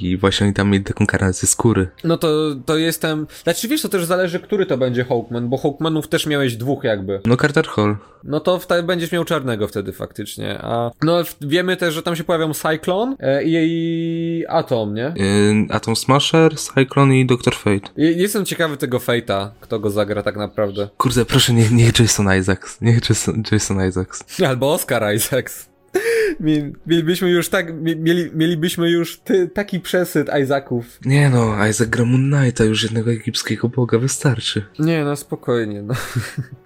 i właśnie oni tam mieli taką karnację skóry. No to, to jestem... Znaczy wiesz, to też zależy, który to będzie Hawkman, bo Hawkmanów też miałeś dwóch jakby. No Carter Hall. No to wtedy będziesz miał czarnego wtedy faktycznie, a... No wiemy też, że tam się pojawią Cyclone e, i Atom, nie? Yy, Atom Smasher, Cyclone i Doctor Fate. jestem ciekawy tego Fate'a, kto go zagra tak naprawdę. Kurde, proszę, niech, niech Jason Isaacs. Niech Jason, Jason Isaacs. Albo Oscar Isaacs. Mielibyśmy już tak, mieli, mielibyśmy już ty, taki przesyt Isaaków. Nie no, Isaac gra Moon Knighta, już jednego egipskiego boga wystarczy. Nie no, spokojnie, no.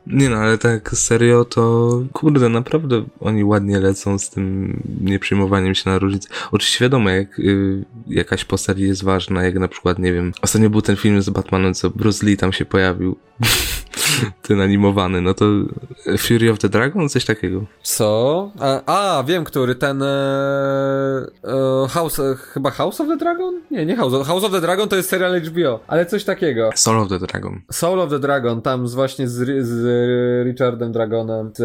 Nie no, ale tak serio to, kurde, naprawdę oni ładnie lecą z tym nieprzyjmowaniem się na różnice. Oczywiście wiadomo, jak y, jakaś postać jest ważna, jak na przykład, nie wiem, ostatnio był ten film z Batmanem, co Bruce Lee tam się pojawił. ten animowany, no to Fury of the Dragon, coś takiego. Co? A, a wiem, który, ten e, e, House, e, chyba House of the Dragon? Nie, nie House, House of the Dragon to jest serial HBO, ale coś takiego. Soul of the Dragon. Soul of the Dragon, tam z właśnie z, z Richardem Dragonem, z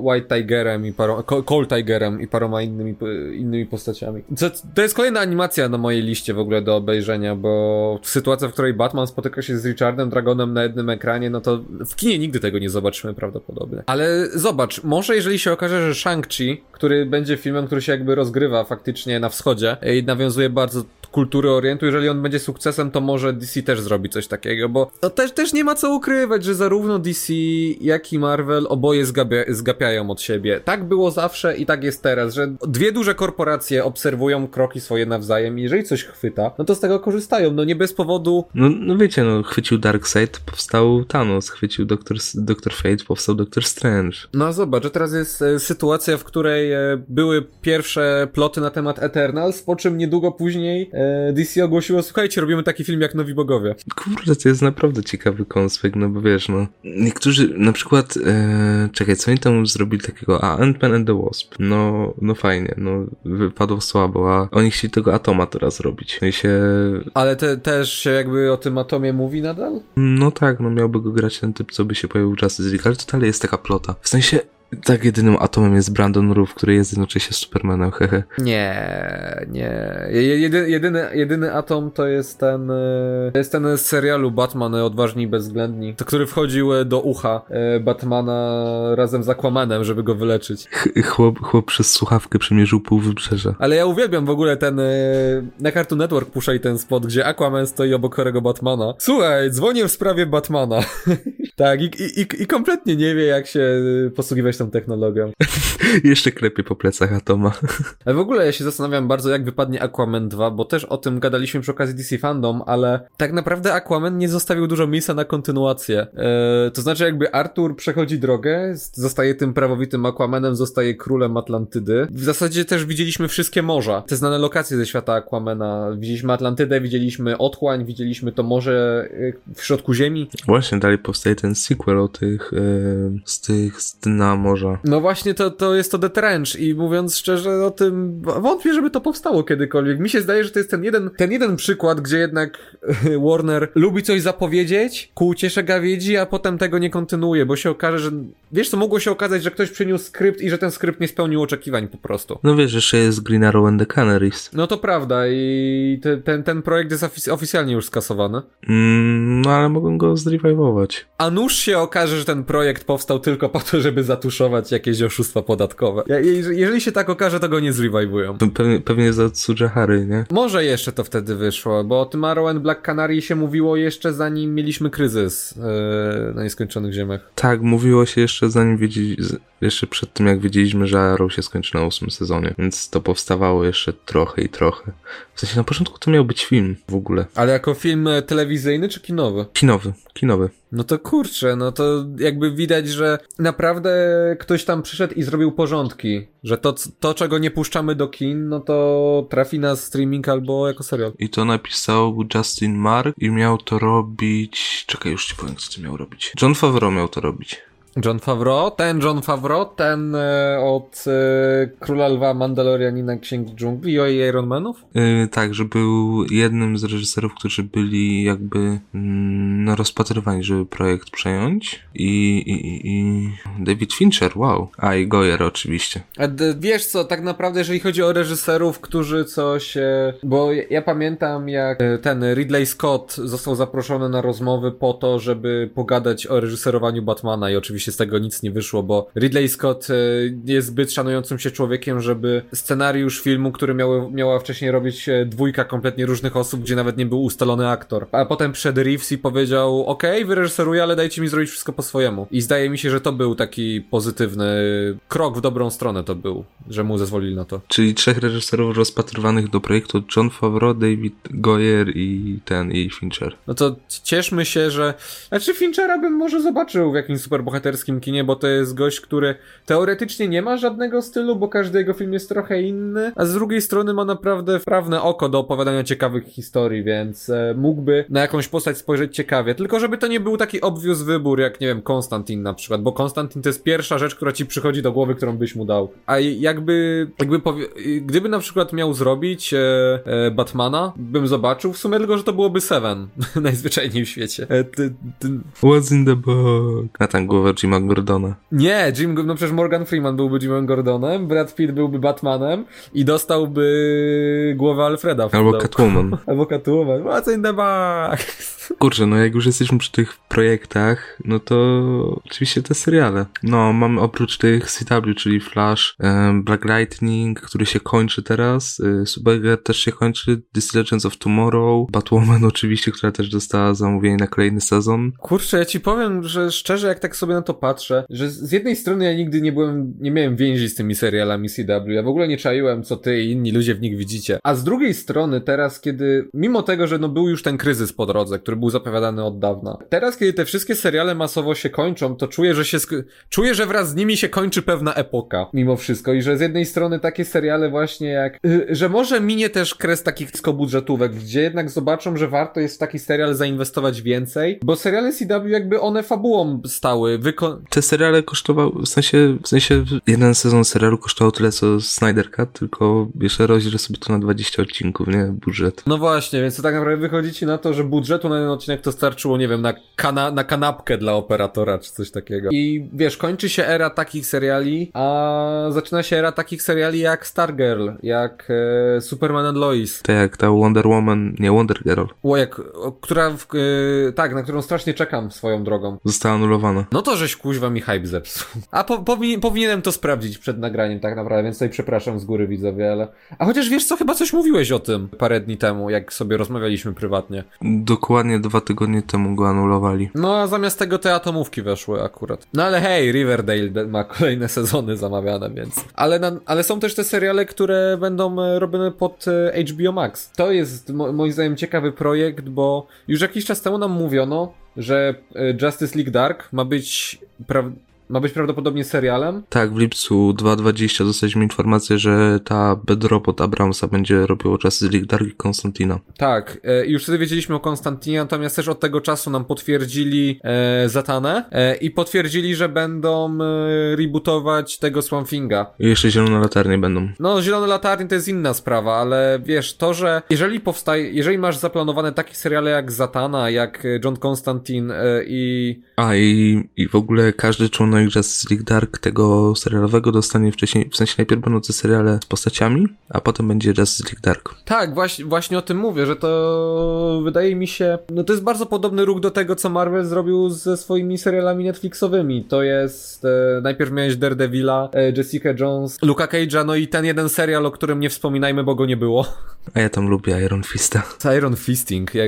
White Tigerem i paroma, Cold Tigerem i paroma innymi, innymi postaciami. Co, to jest kolejna animacja na mojej liście w ogóle do obejrzenia, bo sytuacja, w której Batman spotyka się z Richardem Dragonem na jednym ekranie, no to w kinie nigdy tego nie zobaczymy prawdopodobnie. Ale zobacz, może jeżeli się okaże, że Shang-Chi, który będzie filmem, który się jakby rozgrywa faktycznie na wschodzie i nawiązuje bardzo kultury Orientu, jeżeli on będzie sukcesem, to może DC też zrobi coś takiego, bo to też, też nie ma co ukrywać, że zarówno DC, jak i Marvel oboje zgapia, zgapiają od siebie. Tak było zawsze i tak jest teraz, że dwie duże korporacje obserwują kroki swoje nawzajem i jeżeli coś chwyta, no to z tego korzystają, no nie bez powodu. No, no wiecie, no chwycił Darkseid, powstał Thanos, chwycił Doctor, Doctor Fate, powstał Doctor Strange. No zobacz, że teraz jest e, sytuacja, w której e, były pierwsze ploty na temat Eternals, po czym niedługo później e, DC ogłosiło, słuchajcie, robimy taki film jak Nowi Bogowie. Kurde, to jest naprawdę ciekawy konspekt, no bo wiesz, no. Niektórzy, na przykład, e, czekaj, co oni tam zrobili takiego? A, Ant-Man and the Wasp. No, no fajnie, no, wypadło słabo, a oni chcieli tego Atoma teraz robić. No i się... Ale te, też się jakby o tym Atomie mówi nadal? No tak, no miałby go grać ten typ, co by się pojawił Justice League, ale to dalej jest taka plota. W sensie, tak, jedynym atomem jest Brandon Roof, który jest jednocześnie Supermanem, hehe. Nie, nie. Jedy, jedyny, jedyny atom to jest ten, e, jest ten z serialu Batman Odważni i Bezwzględni, to który wchodził e, do ucha e, Batmana razem z Aquamanem, żeby go wyleczyć. Ch chłop, chłop przez słuchawkę przemierzył pół wybrzeża. Ale ja uwielbiam w ogóle ten, na Cartoon Network puszczaj ten spot, gdzie Aquaman stoi obok chorego Batmana. Słuchaj, dzwonię w sprawie Batmana. tak, i, i, i kompletnie nie wie, jak się posługiwać tą technologią. Jeszcze klepie po plecach Atoma. Ale w ogóle ja się zastanawiam bardzo, jak wypadnie Aquaman 2, bo też o tym gadaliśmy przy okazji DC Fandom, ale tak naprawdę Aquaman nie zostawił dużo miejsca na kontynuację. Eee, to znaczy, jakby Arthur przechodzi drogę, zostaje tym prawowitym Aquamanem, zostaje królem Atlantydy. W zasadzie też widzieliśmy wszystkie morza, te znane lokacje ze świata Aquamana. Widzieliśmy Atlantydę, widzieliśmy Otchłań, widzieliśmy to morze e, w środku ziemi. Właśnie, dalej powstaje ten sequel o tych, e, z tych, z dna morza. No właśnie, to, to jest to The Trench i mówiąc szczerze o tym, wątpię, żeby to powstało kiedykolwiek. Mi się zdaje, że to jest ten jeden, ten jeden przykład, gdzie jednak Warner lubi coś zapowiedzieć ku uciesze gawiedzi, a potem tego nie kontynuuje, bo się okaże, że wiesz co, mogło się okazać, że ktoś przyniósł skrypt i że ten skrypt nie spełnił oczekiwań po prostu. No wiesz, jeszcze jest Green Arrow and the Canaries. No to prawda i te, ten, ten projekt jest ofic oficjalnie już skasowany. Mm, no ale mogą go zrevivować. A nuż się okaże, że ten projekt powstał tylko po to, żeby zatuszować jakieś oszustwa podatkowe. Ja, jeżeli się tak okaże, to go nie zrevivują. Pewnie, pewnie za Tsujahary, nie? Może jeszcze to wtedy wyszło, bo o tym Arrow and Black Canary się mówiło jeszcze zanim mieliśmy kryzys yy, na nieskończonych ziemiach. Tak, mówiło się jeszcze zanim wiedzieli, jeszcze przed tym jak wiedzieliśmy, że Arrow się skończy na ósmym sezonie, więc to powstawało jeszcze trochę i trochę. W sensie na początku to miał być film w ogóle. Ale jako film telewizyjny czy kinowy? Kinowy, kinowy. No to kurczę, no to jakby widać, że naprawdę ktoś tam przyszedł i zrobił porządki, że to, to czego nie puszczamy do kin, no to trafi na streaming albo jako serial. I to napisał Justin Mark i miał to robić... Czekaj, już ci powiem, co to miał robić. John Favreau miał to robić. John Favreau, ten John Favreau, ten e, od e, Króla Lwa, Mandalorianina, Księgi Dżungli i Iron Manów? Yy, tak, że był jednym z reżyserów, którzy byli jakby mm, no, rozpatrywani, żeby projekt przejąć i, i, i David Fincher, wow. A i Goyer oczywiście. A wiesz co, tak naprawdę jeżeli chodzi o reżyserów, którzy coś... E, bo ja, ja pamiętam jak e, ten Ridley Scott został zaproszony na rozmowy po to, żeby pogadać o reżyserowaniu Batmana i oczywiście z tego nic nie wyszło, bo Ridley Scott e, jest zbyt szanującym się człowiekiem, żeby scenariusz filmu, który miało, miała wcześniej robić e, dwójka kompletnie różnych osób, gdzie nawet nie był ustalony aktor. A potem przed Reeves i powiedział, okej, okay, wyreżyseruję, ale dajcie mi zrobić wszystko po swojemu. I zdaje mi się, że to był taki pozytywny krok w dobrą stronę to był, że mu zezwolili na to. Czyli trzech reżyserów rozpatrywanych do projektu John Favreau, David Goyer i ten, i Fincher. No to cieszmy się, że... Znaczy Finchera bym może zobaczył w jakimś superbohaterskim bohaterskim kinie, bo to jest gość, który teoretycznie nie ma żadnego stylu, bo każdy jego film jest trochę inny, a z drugiej strony ma naprawdę wprawne oko do opowiadania ciekawych historii, więc e, mógłby na jakąś postać spojrzeć ciekawie. Tylko żeby to nie był taki obvious wybór, jak nie wiem, Konstantin na przykład, bo Konstantin to jest pierwsza rzecz, która ci przychodzi do głowy, którą byś mu dał. A jakby, jakby powie... gdyby na przykład miał zrobić e, e, Batmana, bym zobaczył w sumie tylko, że to byłoby Seven, najzwyczajniej w świecie. E. What's in the book? Na tam głowę Jima Gordona. Nie, Jim, no przecież Morgan Freeman byłby Jimem Gordonem, Brad Pitt byłby Batmanem i dostałby głowę Alfreda. Albo pudełku. Catwoman. Albo Catwoman. What's in the box? Kurczę, no jak już jesteśmy przy tych projektach, no to oczywiście te seriale. No, mamy oprócz tych CW, czyli Flash, Black Lightning, który się kończy teraz, y, Supergirl też się kończy, DC Legends of Tomorrow, Batwoman oczywiście, która też dostała zamówienie na kolejny sezon. Kurczę, ja ci powiem, że szczerze, jak tak sobie na to patrzę, że z jednej strony ja nigdy nie byłem, nie miałem więzi z tymi serialami CW, ja w ogóle nie czaiłem, co ty i inni ludzie w nich widzicie. A z drugiej strony teraz, kiedy, mimo tego, że no był już ten kryzys po drodze, który był zapowiadany od dawna, teraz, kiedy te wszystkie seriale masowo się kończą, to czuję, że się, czuję, że wraz z nimi się kończy pewna epoka, mimo wszystko i że z jednej strony takie seriale właśnie jak, y, że może minie też kres takich niskobudżetówek, gdzie jednak zobaczą, że warto jest w taki serial zainwestować więcej, bo seriale CW jakby one fabułą stały, wyko- Te seriale kosztowały, w sensie, w sensie jeden sezon serialu kosztował tyle co Snyder Cut, tylko jeszcze rozdziel sobie to na 20 odcinków, nie? Budżet. No właśnie, więc to tak naprawdę wychodzi ci na to, że budżetu na jeden odcinek to starczyło, nie wiem, na, kana na kanapkę dla operatora czy coś takiego. I wiesz, kończy się era takich seriali, a zaczyna się era takich seriali jak Stargirl, jak e, Superman and Lois. Tak jak ta Wonder Woman, nie Wonder Girl, O, jak, o, która, w, e, tak, na którą strasznie czekam swoją drogą. została anulowana. No to żeś kuźwa mi hype zepsuł. A po, powin, powinienem to sprawdzić przed nagraniem tak naprawdę, więc tutaj przepraszam z góry widzowie, ale... A chociaż wiesz co, chyba coś mówiłeś o tym parę dni temu, jak sobie rozmawialiśmy prywatnie. Dokładnie dwa tygodnie temu go anulowali. No a zamiast tego te atomówki weszły akurat. No ale hej, Riverdale ma kolejne sezony zamawiane, więc... Ale, na, ale są też te seriale, które będą e, robione pod e, HBO Max. To jest mo moim zdaniem ciekawy projekt, bo już jakiś czas temu nam mówiono, że e, Justice League Dark ma być... Pra ma być prawdopodobnie serialem. Tak, w lipcu 2.20 dostaliśmy informację, że ta Bedrobot Abramsa będzie robiło Justice League Dark i Konstantina. Tak, e, już wtedy wiedzieliśmy o Konstantinie, natomiast też od tego czasu nam potwierdzili e, Zatanę e, i potwierdzili, że będą e, rebootować tego Swamp Thinga. I jeszcze zielone latarnie będą. No, Zielone Latarnie to jest inna sprawa, ale wiesz, to, że jeżeli powstaje, jeżeli masz zaplanowane takie seriale jak Zatana, jak e, John Constantine e, i... A i, i w ogóle każdy członek Justice League Dark tego serialowego dostanie wcześniej, w sensie najpierw będą te seriale z postaciami, a potem będzie Justice League Dark. Tak, właśnie, właśnie o tym mówię, że to wydaje mi się, no to jest bardzo podobny ruch do tego, co Marvel zrobił ze swoimi serialami Netflixowymi. To jest, e, najpierw miałeś Daredevila, e, Jessica Jones, Luka Cage'a, no i ten jeden serial, o którym nie wspominajmy, bo go nie było. A ja tam lubię Iron Fista. Iron Fisting, ja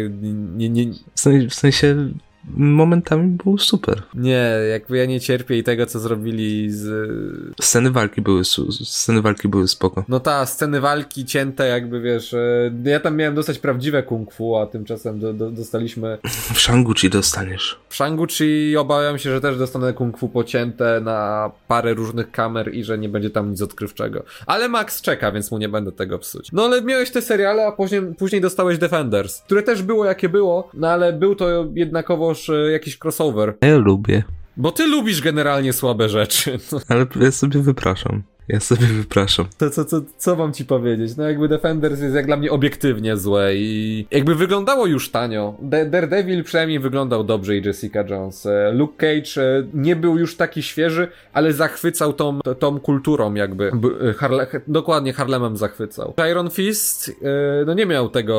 nie, nie, W sensie, w sensie momentami był super. nie, jakby ja nie cierpię i tego, co zrobili z... Sceny walki były, sceny walki były spoko. No ta, sceny walki cięte jakby, wiesz, e, ja tam miałem dostać prawdziwe kung fu, a tymczasem do, do, dostaliśmy W Shang-Chi dostaniesz. W Shang-Chi obawiam się, że też dostanę kung fu pocięte na parę różnych kamer i że nie będzie tam nic odkrywczego. Ale Max czeka, więc mu nie będę tego psuć. No ale miałeś te seriale, a później, później dostałeś Defenders, które też było jakie było, no ale był to jednakowoż e, jakiś crossover. Ja lubię. Bo ty lubisz generalnie słabe rzeczy. No, Ale ja sobie wypraszam. Ja sobie wypraszam. to co, co, co mam ci powiedzieć? No jakby Defenders jest jak dla mnie obiektywnie złe i jakby wyglądało już tanio. De- Daredevil przynajmniej wyglądał dobrze i Jessica Jones. E, Luke Cage e, nie był już taki świeży, ale zachwycał tą, tą kulturą jakby. E, Harle- dokładnie Harlemem zachwycał. Iron Fist no nie miał tego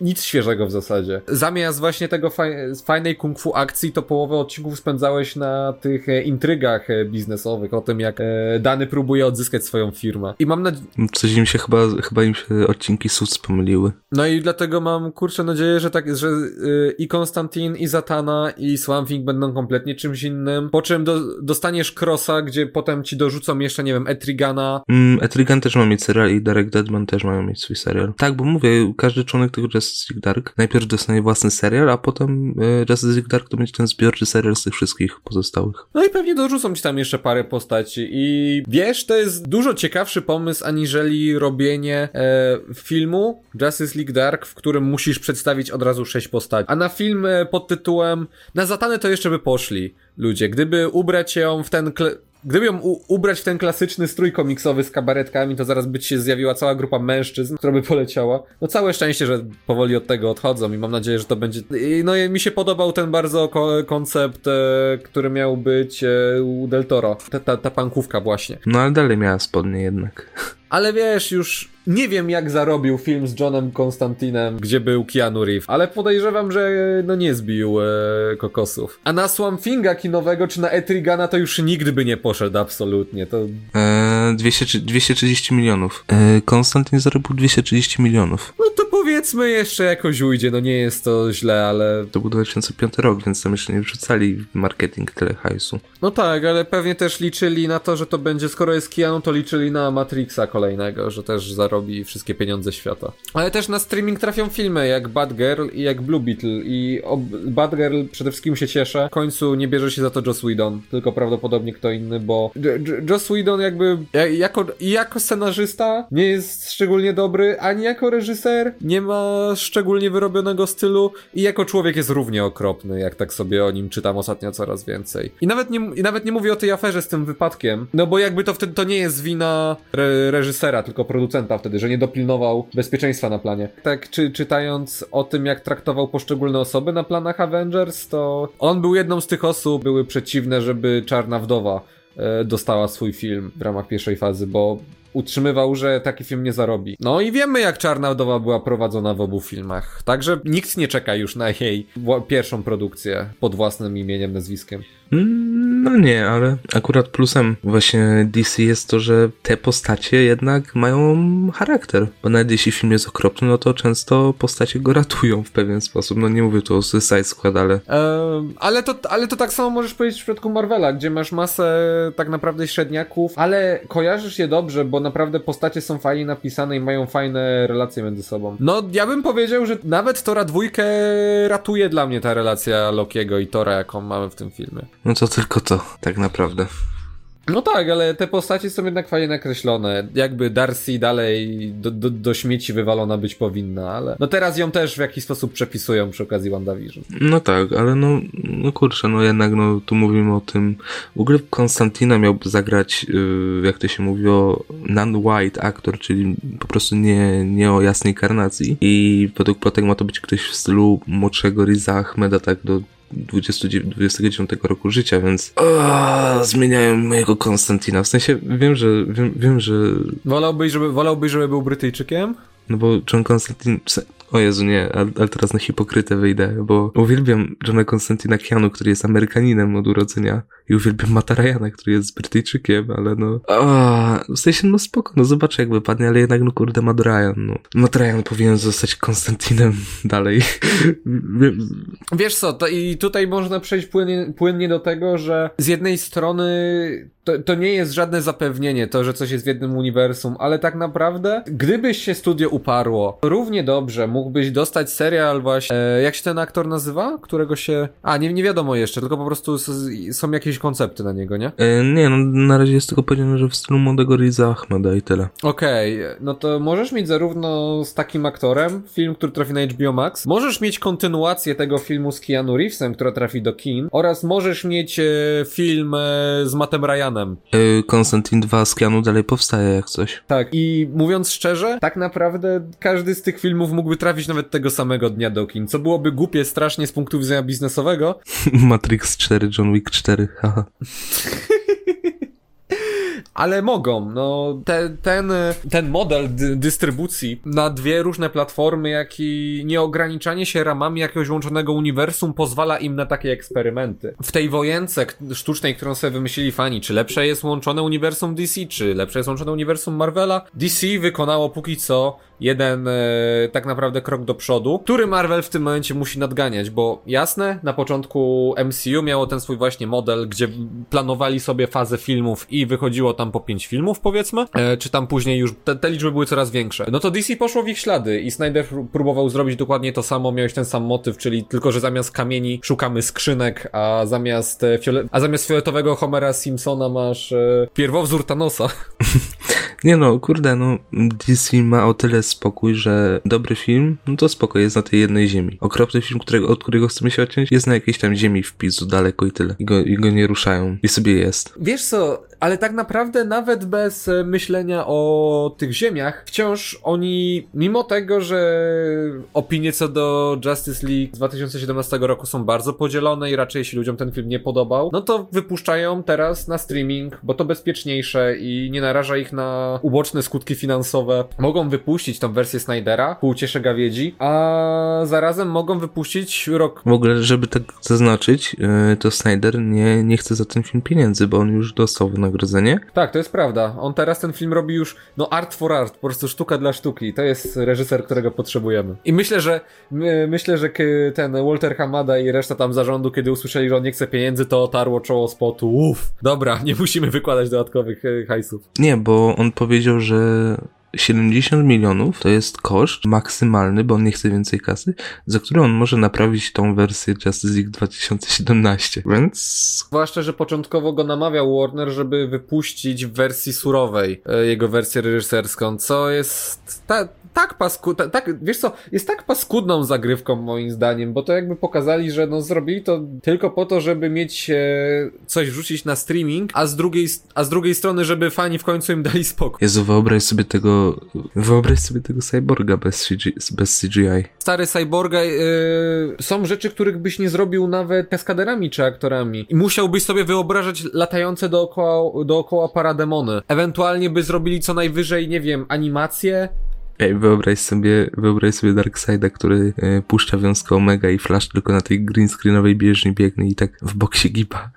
nic świeżego w zasadzie. Zamiast właśnie tego faj- fajnej kung fu akcji, to połowę odcinków spędzałeś na tych intrygach biznesowych, o tym jak Dany próbuje odzyskać swoją firmę. I mam nadzieję, Coś im się chyba, chyba im się odcinki Suits pomyliły. no i dlatego mam kurczę nadzieję, że tak, że y, i Konstantin, i Zatana, i Swamp Thing będą kompletnie czymś innym. Po czym do, dostaniesz Crossa, gdzie potem ci dorzucą jeszcze, nie wiem, Etrigana. Mm, Etrigan też ma mieć serial i Derek Deadman też mają mieć swój serial. Tak, bo mówię, każdy członek tego Justice Dark najpierw dostanie własny serial, a potem e, Justice Dark to będzie ten zbiorczy serial z tych wszystkich pozostałych. No i pewnie dorzucą ci tam jeszcze parę postaci. I wiesz, to jest dużo ciekawszy pomysł, aniżeli robienie e, filmu Justice League Dark, w którym musisz przedstawić od razu sześć postaci. A na film e, pod tytułem Na Zatanę to jeszcze by poszli ludzie. Gdyby ubrać ją w ten gdyby ją ubrać w ten klasyczny strój komiksowy z kabaretkami, to zaraz by się zjawiła cała grupa mężczyzn, która by poleciała. No całe szczęście, że powoli od tego odchodzą i mam nadzieję, że to będzie... No i mi się podobał ten bardzo ko- koncept, e, który miał być e, u Del Toro. Ta, ta, ta pankówka właśnie. No ale dalej miała spodnie jednak. Ale wiesz, już nie wiem jak zarobił film z Johnem Konstantinem, gdzie był Keanu Reeves, ale podejrzewam, że no nie zbił e, kokosów. A na Swamp Thinga kinowego czy na Etrigana to już nigdy by nie poszedł absolutnie. To Eee, 200, 230 milionów. Eee, Konstantin zarobił 230 milionów. no to powiedzmy jeszcze jakoś ujdzie, no nie jest to źle, ale To był 2005 rok, więc tam jeszcze nie wrzucali w marketing tyle hajsu. no tak, ale pewnie też liczyli na to, że to będzie, skoro jest Keanu, to liczyli na Matrixa kolejnego, że też zarobi wszystkie pieniądze świata. Ale też na streaming trafią filmy jak Bad Girl i jak Blue Beetle i o Bad Girl przede wszystkim się cieszę. W końcu nie bierze się za to Joss Whedon, tylko prawdopodobnie kto inny, bo Joss Whedon jakby ja- jako, jako scenarzysta nie jest szczególnie dobry, ani jako reżyser nie ma szczególnie wyrobionego stylu i jako człowiek jest równie okropny, jak tak sobie o nim czytam ostatnio coraz więcej. I nawet nie, i nawet nie mówię o tej aferze z tym wypadkiem, no bo jakby to wtedy to nie jest wina re reżysera, tylko producenta wtedy, że nie dopilnował bezpieczeństwa na planie. Tak, czy czytając o tym, jak traktował poszczególne osoby na planach Avengers, to on był jedną z tych osób, były przeciwne, żeby Czarna Wdowa dostała swój film w ramach pierwszej fazy, bo utrzymywał, że taki film nie zarobi. No i wiemy, jak Czarna Wdowa była prowadzona w obu filmach. Także nikt nie czeka już na jej pierwszą produkcję pod własnym imieniem, nazwiskiem. Mm, No nie, ale akurat plusem właśnie DC jest to, że te postacie jednak mają charakter. Bo nawet jeśli film jest okropny, no to często postacie go ratują w pewien sposób. No nie mówię tu o Suicide Squad, ale ale, to, ale to tak samo możesz powiedzieć w przypadku Marvela, gdzie masz masę tak naprawdę średniaków, ale kojarzysz je dobrze, bo naprawdę postacie są fajnie napisane i mają fajne relacje między sobą. No, ja bym powiedział, że nawet Tora dwójkę ratuje dla mnie ta relacja Lokiego i Tora, jaką mamy w tym filmie. No to tylko to, tak naprawdę. No tak, ale te postacie są jednak fajnie nakreślone. Jakby Darcy dalej do, do, do śmieci wywalona być powinna, ale no teraz ją też w jakiś sposób przepisują przy okazji WandaVision. No tak, ale no, no kurczę, no jednak no tu mówimy o tym. W ogóle Konstantina miałby zagrać, yy, jak to się mówi, o non-white aktor, czyli po prostu nie, nie o jasnej karnacji. I według plotek ma to być ktoś w stylu młodszego Riza Ahmeda, tak do 29, 29 roku życia, więc o, zmieniają mojego Konstantina. W sensie wiem, że wiem, wiem, że Wolałbyś, żeby, wolałbyś, żeby był Brytyjczykiem? no bo John Konstantin. O Jezu, nie, ale, teraz na hipokrytę wyjdę, bo uwielbiam Johna Konstantina Keanu, który jest Amerykaninem od urodzenia i uwielbiam Mata Ryana, który jest Brytyjczykiem, ale no... O, w sensie, no spoko, no zobaczę jak wypadnie, ale jednak, no kurde, Matt Ryan, no. Matt Ryan powinien zostać Konstantinem dalej. Wiesz co, to i tutaj można przejść płynnie, płynnie do tego, że z jednej strony to, to nie jest żadne zapewnienie, to, że coś jest w jednym uniwersum, ale tak naprawdę, gdybyś się studio uparło, równie dobrze mógłbyś dostać serial właśnie, e, jak się ten aktor nazywa? Którego się... A, nie, nie wiadomo jeszcze, tylko po prostu są jakieś koncepty na niego, nie? E, nie, no na razie jest tylko powiedziane, że w stylu młodego Riza Ahmeda i tyle. Okej, no to możesz mieć zarówno z takim aktorem film, który trafi na HBO Max, możesz mieć kontynuację tego filmu z Keanu Reevesem, która trafi do kin, oraz możesz mieć e, film e, z Mattem Ryanem. E, Konstantin 2 z Keanu dalej powstaje jak coś. Tak, i mówiąc szczerze, tak naprawdę każdy z tych filmów mógłby trafić nawet tego samego dnia do kin, co byłoby głupie strasznie z punktu widzenia biznesowego, Matrix 4, John Wick 4, haha. Ale mogą, no te, ten, ten model dy, dystrybucji na dwie różne platformy, jak i nieograniczanie się ramami jakiegoś łączonego uniwersum pozwala im na takie eksperymenty. W tej wojence sztucznej, którą sobie wymyślili fani, czy lepsze jest łączone uniwersum DC, czy lepsze jest łączone uniwersum Marvela, DC wykonało póki co jeden e, tak naprawdę krok do przodu, który Marvel w tym momencie musi nadganiać, bo jasne, na początku MCU miało ten swój właśnie model, gdzie planowali sobie fazę filmów i wychodziło tam po pięć filmów, powiedzmy, e, czy tam później już te, te liczby były coraz większe. No to DC poszło w ich ślady i Snyder pró- próbował zrobić dokładnie to samo, miałeś ten sam motyw, czyli tylko, że zamiast kamieni szukamy skrzynek, a zamiast, e, fiole- a zamiast fioletowego Homera Simpsona masz e, pierwowzór Thanosa. Nie no, kurde, no DC ma o tyle spokój, że dobry film, no to spoko, jest na tej jednej ziemi. Okropny film, którego, od którego chcemy się odciąć, jest na jakiejś tam ziemi w pizzu daleko i tyle. I go, i go nie ruszają. I sobie jest. Wiesz co, ale tak naprawdę nawet bez e, myślenia o tych ziemiach, wciąż oni, mimo tego, że opinie co do Justice League z 2017 roku są bardzo podzielone i raczej się ludziom ten film nie podobał, no to wypuszczają teraz na streaming, bo to bezpieczniejsze i nie naraża ich na uboczne skutki finansowe. Mogą wypuścić tą wersję Snydera, ku gawiedzi, a zarazem mogą wypuścić rok... W ogóle, żeby tak zaznaczyć, yy, to Snyder nie, nie chce za ten film pieniędzy, bo on już dostał wynagrodzenie. Tak, to jest prawda. On teraz ten film robi już, no art for art, po prostu sztuka dla sztuki. To jest reżyser, którego potrzebujemy. I myślę, że my, myślę, że ten Walter Hamada i reszta tam zarządu, kiedy usłyszeli, że on nie chce pieniędzy, to otarło czoło spotu. Uff, dobra, nie musimy wykładać dodatkowych e, hajsów. Nie, bo on powiedział, że 70 milionów to jest koszt maksymalny, bo on nie chce więcej kasy, za który on może naprawić tą wersję Justice League 2017. Więc Zwłaszcza, że początkowo go namawiał Warner, żeby wypuścić w wersji surowej e, jego wersję reżyserską, co jest ta, tak pasku, ta, tak, wiesz co, jest tak paskudną zagrywką moim zdaniem, bo to jakby pokazali, że no zrobili to tylko po to, żeby mieć e, coś wrzucić na streaming, a z drugiej, a z drugiej strony, żeby fani w końcu im dali spokój. Jezu, wyobraź sobie tego, wyobraź sobie tego cyborga bez, CG, bez CGI. Stary Cyborga, e, są rzeczy, których byś nie zrobił nawet kaskaderami czy aktorami. I musiałbyś sobie wyobrażać latające dookoła, dookoła parademony. Ewentualnie by zrobili co najwyżej, nie wiem, animację, Ej, wyobraź sobie, wyobraź sobie Darkseida, który e, puszcza wiązkę Omega i Flash tylko na tej green screenowej bieżni biegnie i tak w bok się giba.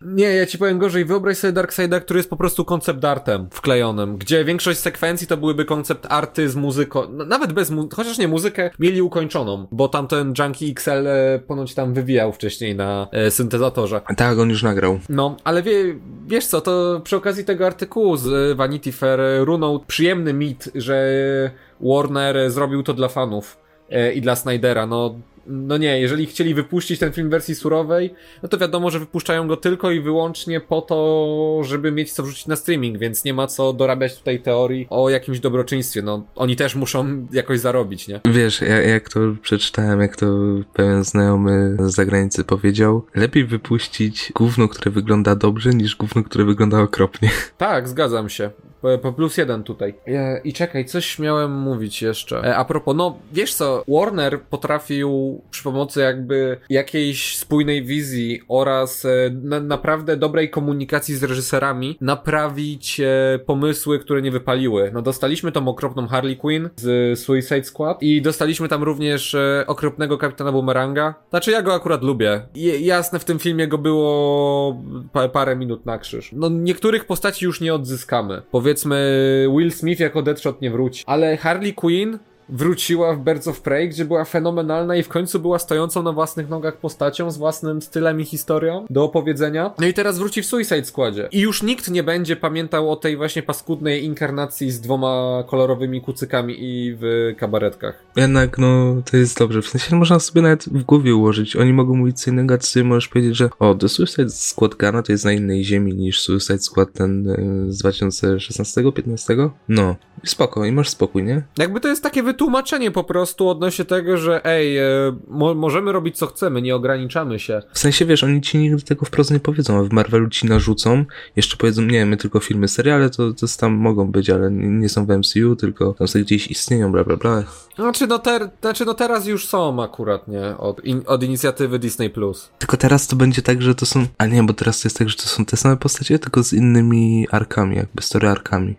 Nie, ja ci powiem gorzej. Wyobraź sobie Darkseida, który jest po prostu koncept artem wklejonym, gdzie większość sekwencji to byłyby koncept arty z muzyką, no, nawet bez mu chociaż nie, muzykę mieli ukończoną, bo tamten Junkie XL e, ponoć tam wywijał wcześniej na e, syntezatorze. Tak, on już nagrał. No, ale wie, wiesz co, to przy okazji tego artykułu z e, Vanity Fair e, runął przyjemny mit, że Warner zrobił to dla fanów i dla Snydera, no no nie, jeżeli chcieli wypuścić ten film w wersji surowej, no to wiadomo, że wypuszczają go tylko i wyłącznie po to, żeby mieć co wrzucić na streaming, więc nie ma co dorabiać tutaj teorii o jakimś dobroczyństwie. No, oni też muszą jakoś zarobić, nie? Wiesz, ja, jak to przeczytałem, jak to pewien znajomy z zagranicy powiedział, lepiej wypuścić gówno, które wygląda dobrze, niż gówno, które wygląda okropnie. Tak, zgadzam się. Po, plus jeden tutaj. E, I czekaj, coś miałem mówić jeszcze. E, a propos, no wiesz co, Warner potrafił przy pomocy jakby jakiejś spójnej wizji oraz e, na, naprawdę dobrej komunikacji z reżyserami naprawić pomysły, które nie wypaliły. No dostaliśmy tą okropną Harley Quinn z Suicide Squad i dostaliśmy tam również okropnego Kapitana Boomeranga. Znaczy ja go akurat lubię. Jasne, w tym filmie go było pa, parę minut na krzyż. No niektórych postaci już nie odzyskamy. Powiedzmy Will Smith jako Deadshot nie wróci. Ale Harley Quinn wróciła w Birds of Prey, gdzie była fenomenalna i w końcu była stojącą na własnych nogach postacią z własnym stylem i historią do opowiedzenia. No i teraz wróci w Suicide Squadzie. I już nikt nie będzie pamiętał o tej właśnie paskudnej inkarnacji z dwoma kolorowymi kucykami i w kabaretkach. Jednak, no, to jest dobrze. W sensie można sobie nawet w głowie ułożyć. Oni mogą mówić co innego, ty możesz powiedzieć, że o, The Suicide Squad Gana to jest na innej ziemi niż Suicide Squad ten y, z 2016-15? No. Spoko, i masz spokój, nie? Jakby to jest takie wytłumaczenie po prostu odnośnie tego, że ej, e, mo możemy robić co chcemy, nie ograniczamy się. W sensie, wiesz, oni ci nigdy tego wprost nie powiedzą, a w Marvelu ci narzucą, jeszcze powiedzą, nie, my tylko filmy, seriale, to, to tam mogą być, ale nie są w MCU, tylko tam sobie gdzieś istnieją, bla, bla, bla. Znaczy no, ter znaczy, no teraz już są akurat, nie? Od, in od inicjatywy Disney+. Plus. Tylko teraz to będzie tak, że to są, a nie, bo teraz to jest tak, że to są te same postacie, tylko z innymi arkami, jakby story arkami.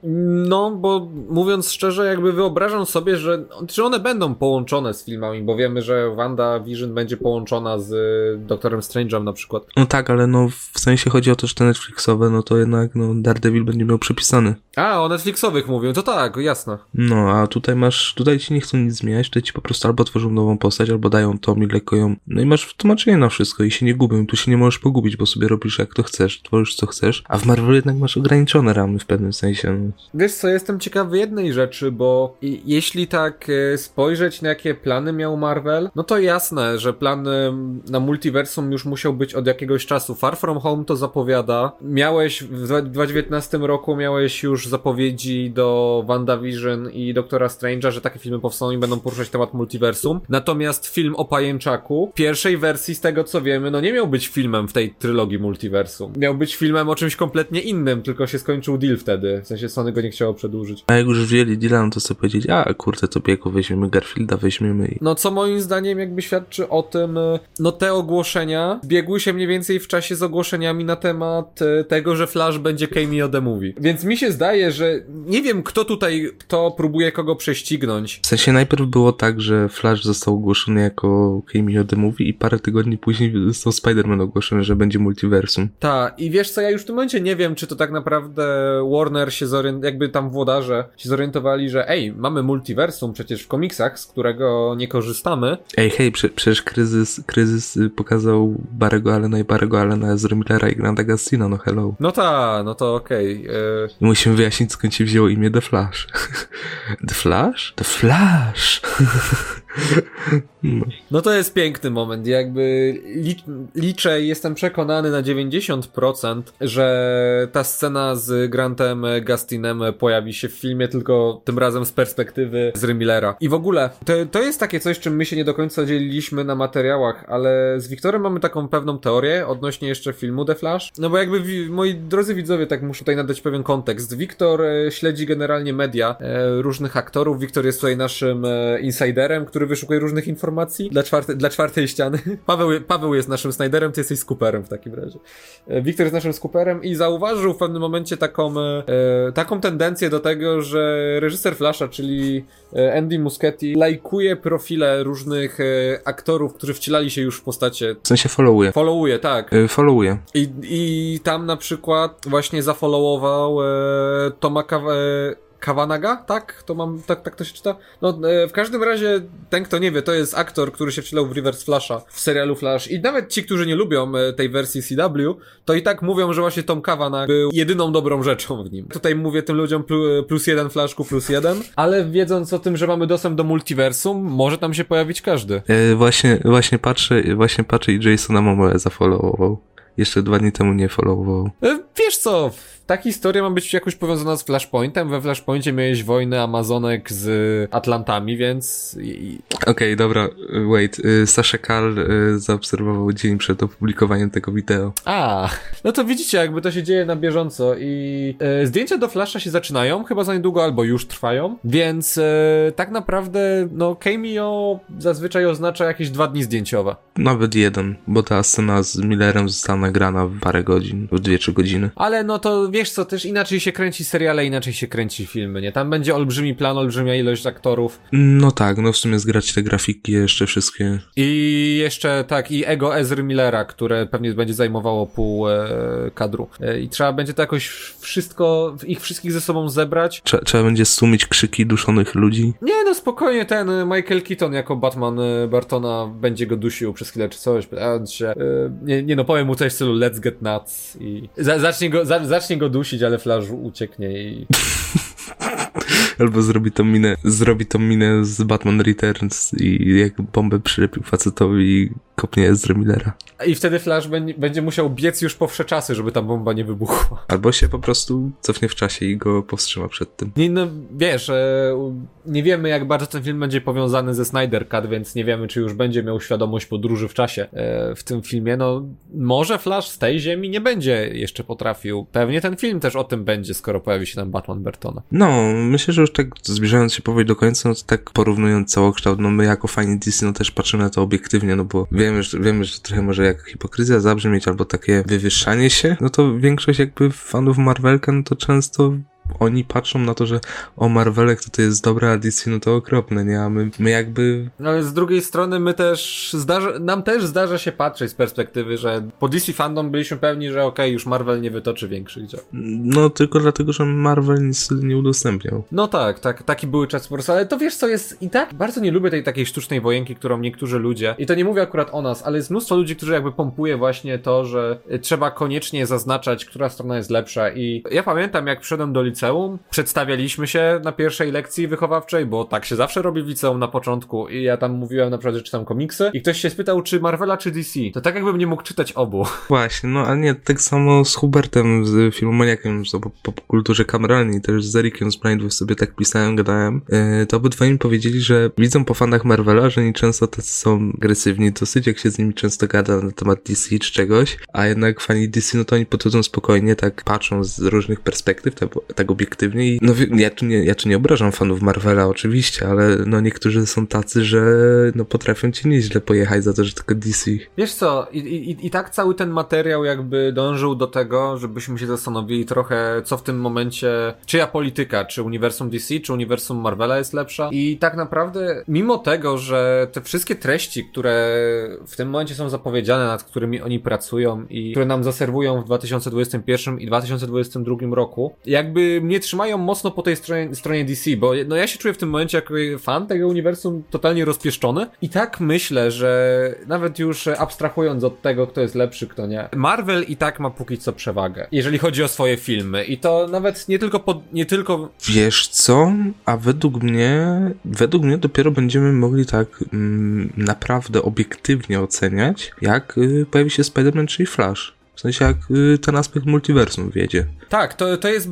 No, bo mówiąc szczerze, jakby wyobrażam sobie, że czy one będą połączone z filmami, bo wiemy, że Wanda Vision będzie połączona z Doktorem Strange'em na przykład. No tak, ale no w sensie chodzi o to, że te Netflixowe, no to jednak no Daredevil będzie miał przypisany. A, o Netflixowych mówią, to tak, jasne. No, a tutaj masz, tutaj ci nie chcą nic zmieniać, tutaj ci po prostu albo tworzą nową postać, albo dają to mi lekko ją, no i masz tłumaczenie na wszystko i się nie gubią, tu się nie możesz pogubić, bo sobie robisz jak to chcesz, tworzysz co chcesz, a w Marvelu jednak masz ograniczone ramy w pewnym sensie. No. Wiesz co, jestem ciekawy jednej rzeczy, bo i, jeśli ta tak e, spojrzeć na jakie plany miał Marvel, no to jasne, że plan na multiversum już musiał być od jakiegoś czasu. Far From Home to zapowiada. Miałeś w 2019 roku miałeś już zapowiedzi do WandaVision i Doktora Strange'a, że takie filmy powstaną i będą poruszać temat multiversum. Natomiast film o pajęczaku pierwszej wersji z tego co wiemy, no nie miał być filmem w tej trylogii multiversum. Miał być filmem o czymś kompletnie innym, tylko się skończył deal wtedy. W sensie Sony go nie chciało przedłużyć. A jak już wzięli deala, no to sobie powiedzieć, a kurde, to biegu weźmiemy Garfielda, weźmiemy i... No co moim zdaniem jakby świadczy o tym, e, no te ogłoszenia biegły się mniej więcej w czasie z ogłoszeniami na temat e, tego, że Flash będzie cameo the movie. Więc mi się zdaje, że nie wiem kto tutaj, kto próbuje kogo prześcignąć. W sensie najpierw było tak, że Flash został ogłoszony jako cameo the movie i parę tygodni później został Spider-Man ogłoszony, że będzie multiversum. Ta, i wiesz co, ja już w tym momencie nie wiem, czy to tak naprawdę Warner się zorientował, jakby tam włodarze się zorientowali, że ej, mamy multiversum przecież w komiksach, z którego nie korzystamy. Ej, hej, prze, przecież kryzys, kryzys y, pokazał Barego Allena i Barego Allena z Millera i Granta Gastino, no hello. No ta, no to okej. I musimy wyjaśnić, skąd się wzięło imię The Flash. The Flash? The Flash! no. No to jest piękny moment, jakby licz, liczę jestem przekonany na 90%, że ta scena z Grantem Gastinem pojawi się w filmie, tylko tym razem z perspektywy z Millera. I w ogóle, to, to jest takie coś, czym my się nie do końca dzieliliśmy na materiałach, ale z Wiktorem mamy taką pewną teorię odnośnie jeszcze filmu The Flash. No bo jakby moi drodzy widzowie, tak muszę tutaj nadać pewien kontekst. Wiktor e, śledzi generalnie media e, różnych aktorów. Wiktor jest tutaj naszym e, insiderem, który wyszukuje różnych informacji dla, czwarte, dla czwartej ściany. Paweł, Paweł jest naszym Snyderem, ty jesteś skuperem w takim razie. E, Wiktor jest naszym skuperem i zauważył w pewnym momencie taką, e, taką tendencję do tego, że reżyser Flasha, czyli e, Andy Muschietti, lajkuje profile różnych e, aktorów, którzy wcielali się już w postacie. W sensie followuje. Followuje, tak. Y, Followuje. I, I tam na przykład właśnie zafollowował e, Toma Kaw e, Kawanaga, tak? To mam, tak, tak to się czyta? No, e, w każdym razie, ten kto nie wie, to jest aktor, który się wcielał w Reverse Flasha w serialu Flash i nawet ci, którzy nie lubią e, tej wersji CW, to i tak mówią, że właśnie Tom Kavanagh był jedyną dobrą rzeczą w nim. Tutaj mówię tym ludziom plu, plus jeden Flashku, plus jeden, ale wiedząc o tym, że mamy dostęp do multiversum, może tam się pojawić każdy. Y, Właśnie, właśnie patrzę, właśnie patrzę i Jasona Momoa zafollowował. Jeszcze dwa dni temu nie followował. E, Wiesz co, ta historia ma być jakoś powiązana z Flashpointem. We Flashpoincie miałeś wojnę Amazonek z Atlantami, więc... Okej, dobra, y, wait. y, Sasha Kal y, zaobserwował dzień przed opublikowaniem tego wideo. A, no to widzicie, jakby to się dzieje na bieżąco i e, zdjęcia do Flasha się zaczynają, chyba za niedługo albo już trwają, więc tak naprawdę, no, cameo zazwyczaj oznacza jakieś dwa dni zdjęciowe. Nawet jeden, bo ta scena z Millerem została nagrana w parę godzin, w dwie, trzy godziny. Ale no to wiesz co, też inaczej się kręci seriale, inaczej się kręci filmy, nie? Tam będzie olbrzymi plan, olbrzymia ilość aktorów, No tak, no w sumie zgrać te grafiki jeszcze wszystkie. I jeszcze tak, i ego Ezry Millera, które pewnie będzie zajmowało pół e, kadru. E, I trzeba będzie to jakoś wszystko, ich wszystkich ze sobą zebrać. Trze- trzeba będzie stłumić krzyki duszonych ludzi. Nie, no spokojnie, ten e, Michael Keaton jako Batman e, Bartona będzie go dusił przez chwilę czy coś, się. E, nie, nie no, powiem mu coś w stylu let's get nuts i za, zacznie, go, za, zacznie go dusić, ale Flash ucieknie i... Albo zrobi tą minę, zrobi tą minę z Batman Returns i jak bombę przylepił facetowi i kopnie Ezra Millera. I wtedy Flash będzie, musiał biec już po wsze czasy, żeby ta bomba nie wybuchła. Albo się po prostu cofnie w czasie i go powstrzyma przed tym. Nie, no wiesz, e, nie wiemy jak bardzo ten film będzie powiązany ze Snyder Cut, więc nie wiemy czy już będzie miał świadomość podróży w czasie e, w tym filmie. No może Flash z tej ziemi nie będzie jeszcze potrafił. Pewnie ten film też o tym będzie, skoro pojawi się tam Batman Bertona. No, myślę, że już tak zbliżając się powoli do końca, no to tak porównując całokształt, no my jako fani DC, no też patrzymy na to obiektywnie, no bo wiemy, że, wiemy, że trochę może jak hipokryzja zabrzmieć, albo takie wywyższanie się, no to większość jakby fanów Marvelka, no to często oni patrzą na to, że o Marvelek to to jest dobre, a DC no to okropne, nie? A my, my jakby No ale z drugiej strony my też, zdarza, nam też zdarza się patrzeć z perspektywy, że po DC fandom byliśmy pewni, że okej, już Marvel nie wytoczy większych dział. No, tylko dlatego, że Marvel nic nie udostępniał. No tak, tak, taki były czas po prostu, ale to wiesz co jest i tak bardzo nie lubię tej takiej sztucznej wojenki, którą niektórzy ludzie, i to nie mówię akurat o nas, ale jest mnóstwo ludzi, którzy jakby pompuje właśnie to, że trzeba koniecznie zaznaczać, która strona jest lepsza i ja pamiętam jak przyszedłem do liceum liceum. Przedstawialiśmy się na pierwszej lekcji wychowawczej, bo tak się zawsze robi w liceum na początku i ja tam mówiłem na przykład, że czytam komiksy i ktoś się spytał, czy Marvela, czy DC. To tak jakbym nie mógł czytać obu. Właśnie, no a nie, tak samo z Hubertem, z filmomaniakiem, z popkulturze kameralnej, też z Erikiem z Blindów sobie tak pisałem, gadałem, yy, to obydwaj mi powiedzieli, że widzą po fanach Marvela, że oni często tacy są agresywni dosyć, jak się z nimi często gada na temat DC czy czegoś, a jednak fani DC, no to oni podchodzą spokojnie, tak patrzą z różnych perspektyw, tak, obiektywnie i no ja tu, nie, ja tu nie obrażam fanów Marvela oczywiście, ale no niektórzy są tacy, że no potrafią ci nieźle pojechać za to, że tylko DC. Wiesz co, i, i, i tak cały ten materiał jakby dążył do tego, żebyśmy się zastanowili trochę, co w tym momencie, czyja polityka, czy uniwersum DC, czy uniwersum Marvela jest lepsza i tak naprawdę, mimo tego, że te wszystkie treści, które w tym momencie są zapowiedziane, nad którymi oni pracują i które nam zaserwują w 2021 i 2022 roku, jakby mnie trzymają mocno po tej stronie, stronie DC, bo no ja się czuję w tym momencie jako fan tego uniwersum totalnie rozpieszczony i tak myślę, że nawet już abstrahując od tego, kto jest lepszy, kto nie, Marvel i tak ma póki co przewagę, jeżeli chodzi o swoje filmy i to nawet nie tylko nie tylko... Wiesz co? A według mnie, według mnie dopiero będziemy mogli tak mm, naprawdę obiektywnie oceniać, jak y, pojawi się Spider-Man, czyli Flash. W sensie jak y, ten aspekt multiversum wiedzie. Tak, to, to jest,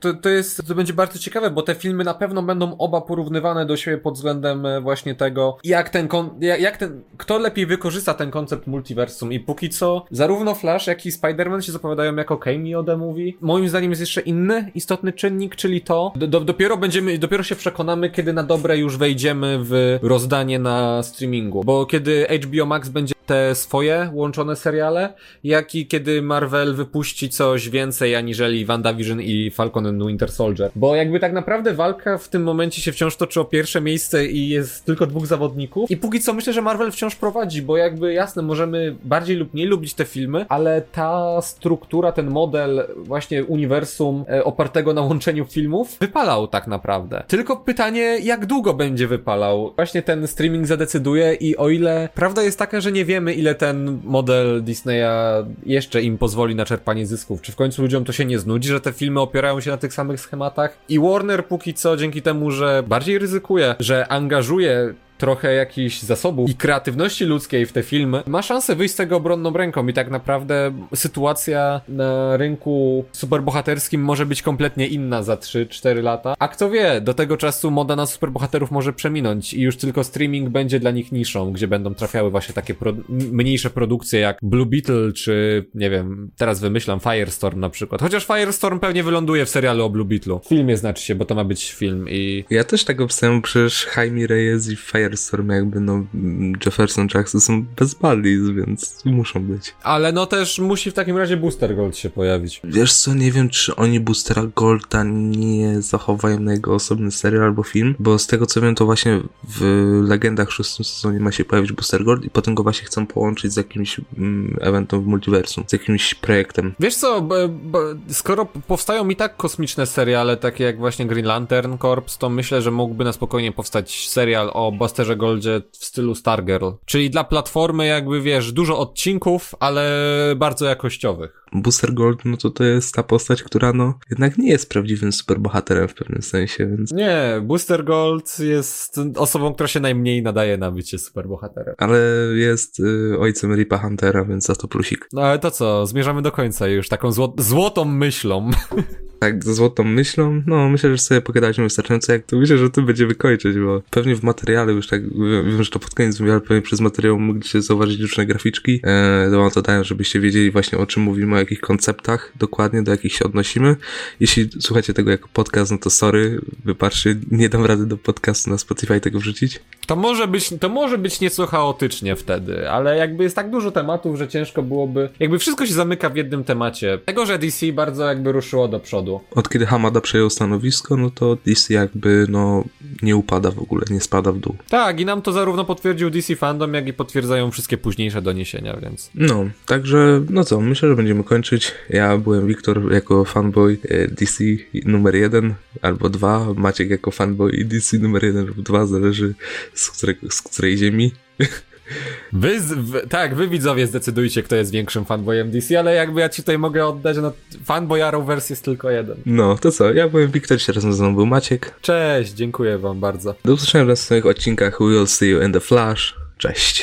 to, to, jest, to będzie bardzo ciekawe, bo te filmy na pewno będą oba porównywane do siebie pod względem e, właśnie tego, jak ten, kon, jak, jak ten, kto lepiej wykorzysta ten koncept multiversum i póki co zarówno Flash, jak i Spider-Man się zapowiadają jako cameo the movie. Moim zdaniem jest jeszcze inny istotny czynnik, czyli to, do, dopiero będziemy, dopiero się przekonamy, kiedy na dobre już wejdziemy w rozdanie na streamingu, bo kiedy HBO Max będzie te swoje łączone seriale, jak i kiedy Marvel wypuści coś więcej aniżeli WandaVision i Falcon and Winter Soldier. Bo jakby tak naprawdę walka w tym momencie się wciąż toczy o pierwsze miejsce i jest tylko dwóch zawodników. I póki co myślę, że Marvel wciąż prowadzi, bo jakby jasne, możemy bardziej lub mniej lubić te filmy, ale ta struktura, ten model właśnie uniwersum e, opartego na łączeniu filmów wypalał tak naprawdę. Tylko pytanie, jak długo będzie wypalał? Właśnie ten streaming zadecyduje i o ile prawda jest taka, że nie wiemy, ile ten model Disneya jeszcze im pozwoli na czerpanie zysków. Czy w końcu ludziom to się nie znudzi, że te filmy opierają się na tych samych schematach? I Warner póki co, dzięki temu, że bardziej ryzykuje, że angażuje trochę jakichś zasobów i kreatywności ludzkiej w te filmy, ma szansę wyjść z tego obronną ręką i tak naprawdę sytuacja na rynku superbohaterskim może być kompletnie inna za 3-4 lata. A kto wie, do tego czasu moda na superbohaterów może przeminąć i już tylko streaming będzie dla nich niszą, gdzie będą trafiały właśnie takie pro mniejsze produkcje jak Blue Beetle czy, nie wiem, teraz wymyślam Firestorm na przykład. Chociaż Firestorm pewnie wyląduje w serialu o Blue Beetle. W filmie znaczy się, bo to ma być film i... Ja też tego pisałem, przecież Jaime Reyes i Fire Firestorm jakby no Jefferson Jackson są bez Ballis, więc muszą być. Ale no też musi w takim razie Booster Gold się pojawić. Wiesz co, nie wiem czy oni Boostera Golda nie zachowają na jego osobny serial albo film, bo z tego co wiem to właśnie w Legendach w szóstym sezonie ma się pojawić Booster Gold i potem go właśnie chcą połączyć z jakimś mm, eventem w multiversum, z jakimś projektem. Wiesz co, bo, bo, skoro powstają i tak kosmiczne seriale, takie jak właśnie Green Lantern Corps, to myślę, że mógłby na spokojnie powstać serial o Buster Masterze Goldzie w stylu Stargirl. Czyli dla platformy jakby, wiesz, dużo odcinków, ale bardzo jakościowych. Booster Gold, no to to jest ta postać, która no jednak nie jest prawdziwym superbohaterem w pewnym sensie, więc... Nie, Booster Gold jest osobą, która się najmniej nadaje na bycie superbohaterem. Ale jest y, ojcem Ripa Huntera, więc za to plusik. No ale to co, zmierzamy do końca już taką zło złotą myślą. tak ze złotą myślą, no myślę, że sobie pogadaliśmy wystarczająco, jak to myślę, że tym będziemy kończyć, bo pewnie w materiale już tak, wiem, że to pod koniec mówię, ale pewnie przez materiał mogliście zauważyć różne graficzki, e, wam to dają, żebyście wiedzieli właśnie o czym mówimy, o jakich konceptach dokładnie, do jakich się odnosimy. Jeśli słuchacie tego jako podcast, no to sorry, wybaczcie, nie dam rady do podcastu na Spotify tego wrzucić. To może być, to może być nieco chaotycznie wtedy, ale jakby jest tak dużo tematów, że ciężko byłoby, jakby wszystko się zamyka w jednym temacie. Tego, że DC bardzo jakby ruszyło do przodu przodu. Od kiedy Hamada przejął stanowisko, no to DC jakby no nie upada w ogóle, nie spada w dół. Tak, i nam to zarówno potwierdził DC Fandom, jak i potwierdzają wszystkie późniejsze doniesienia, więc... No, także, no co, myślę, że będziemy kończyć. Ja byłem Wiktor jako fanboy e, DC numer jeden albo dwa, Maciek jako fanboy DC numer jeden lub dwa, zależy z, której, z której ziemi. Wy, w, tak, wy widzowie zdecydujcie, kto jest większym fanboyem DC, ale jakby ja ci tutaj mogę oddać, no fanboy Arrowverse jest tylko jeden. No, to co, ja byłem Wiktor, dzisiaj razem ze mną był Maciek. Cześć, dziękuję wam bardzo. Do usłyszenia w następnych odcinkach. We'll see you in the flash. Cześć.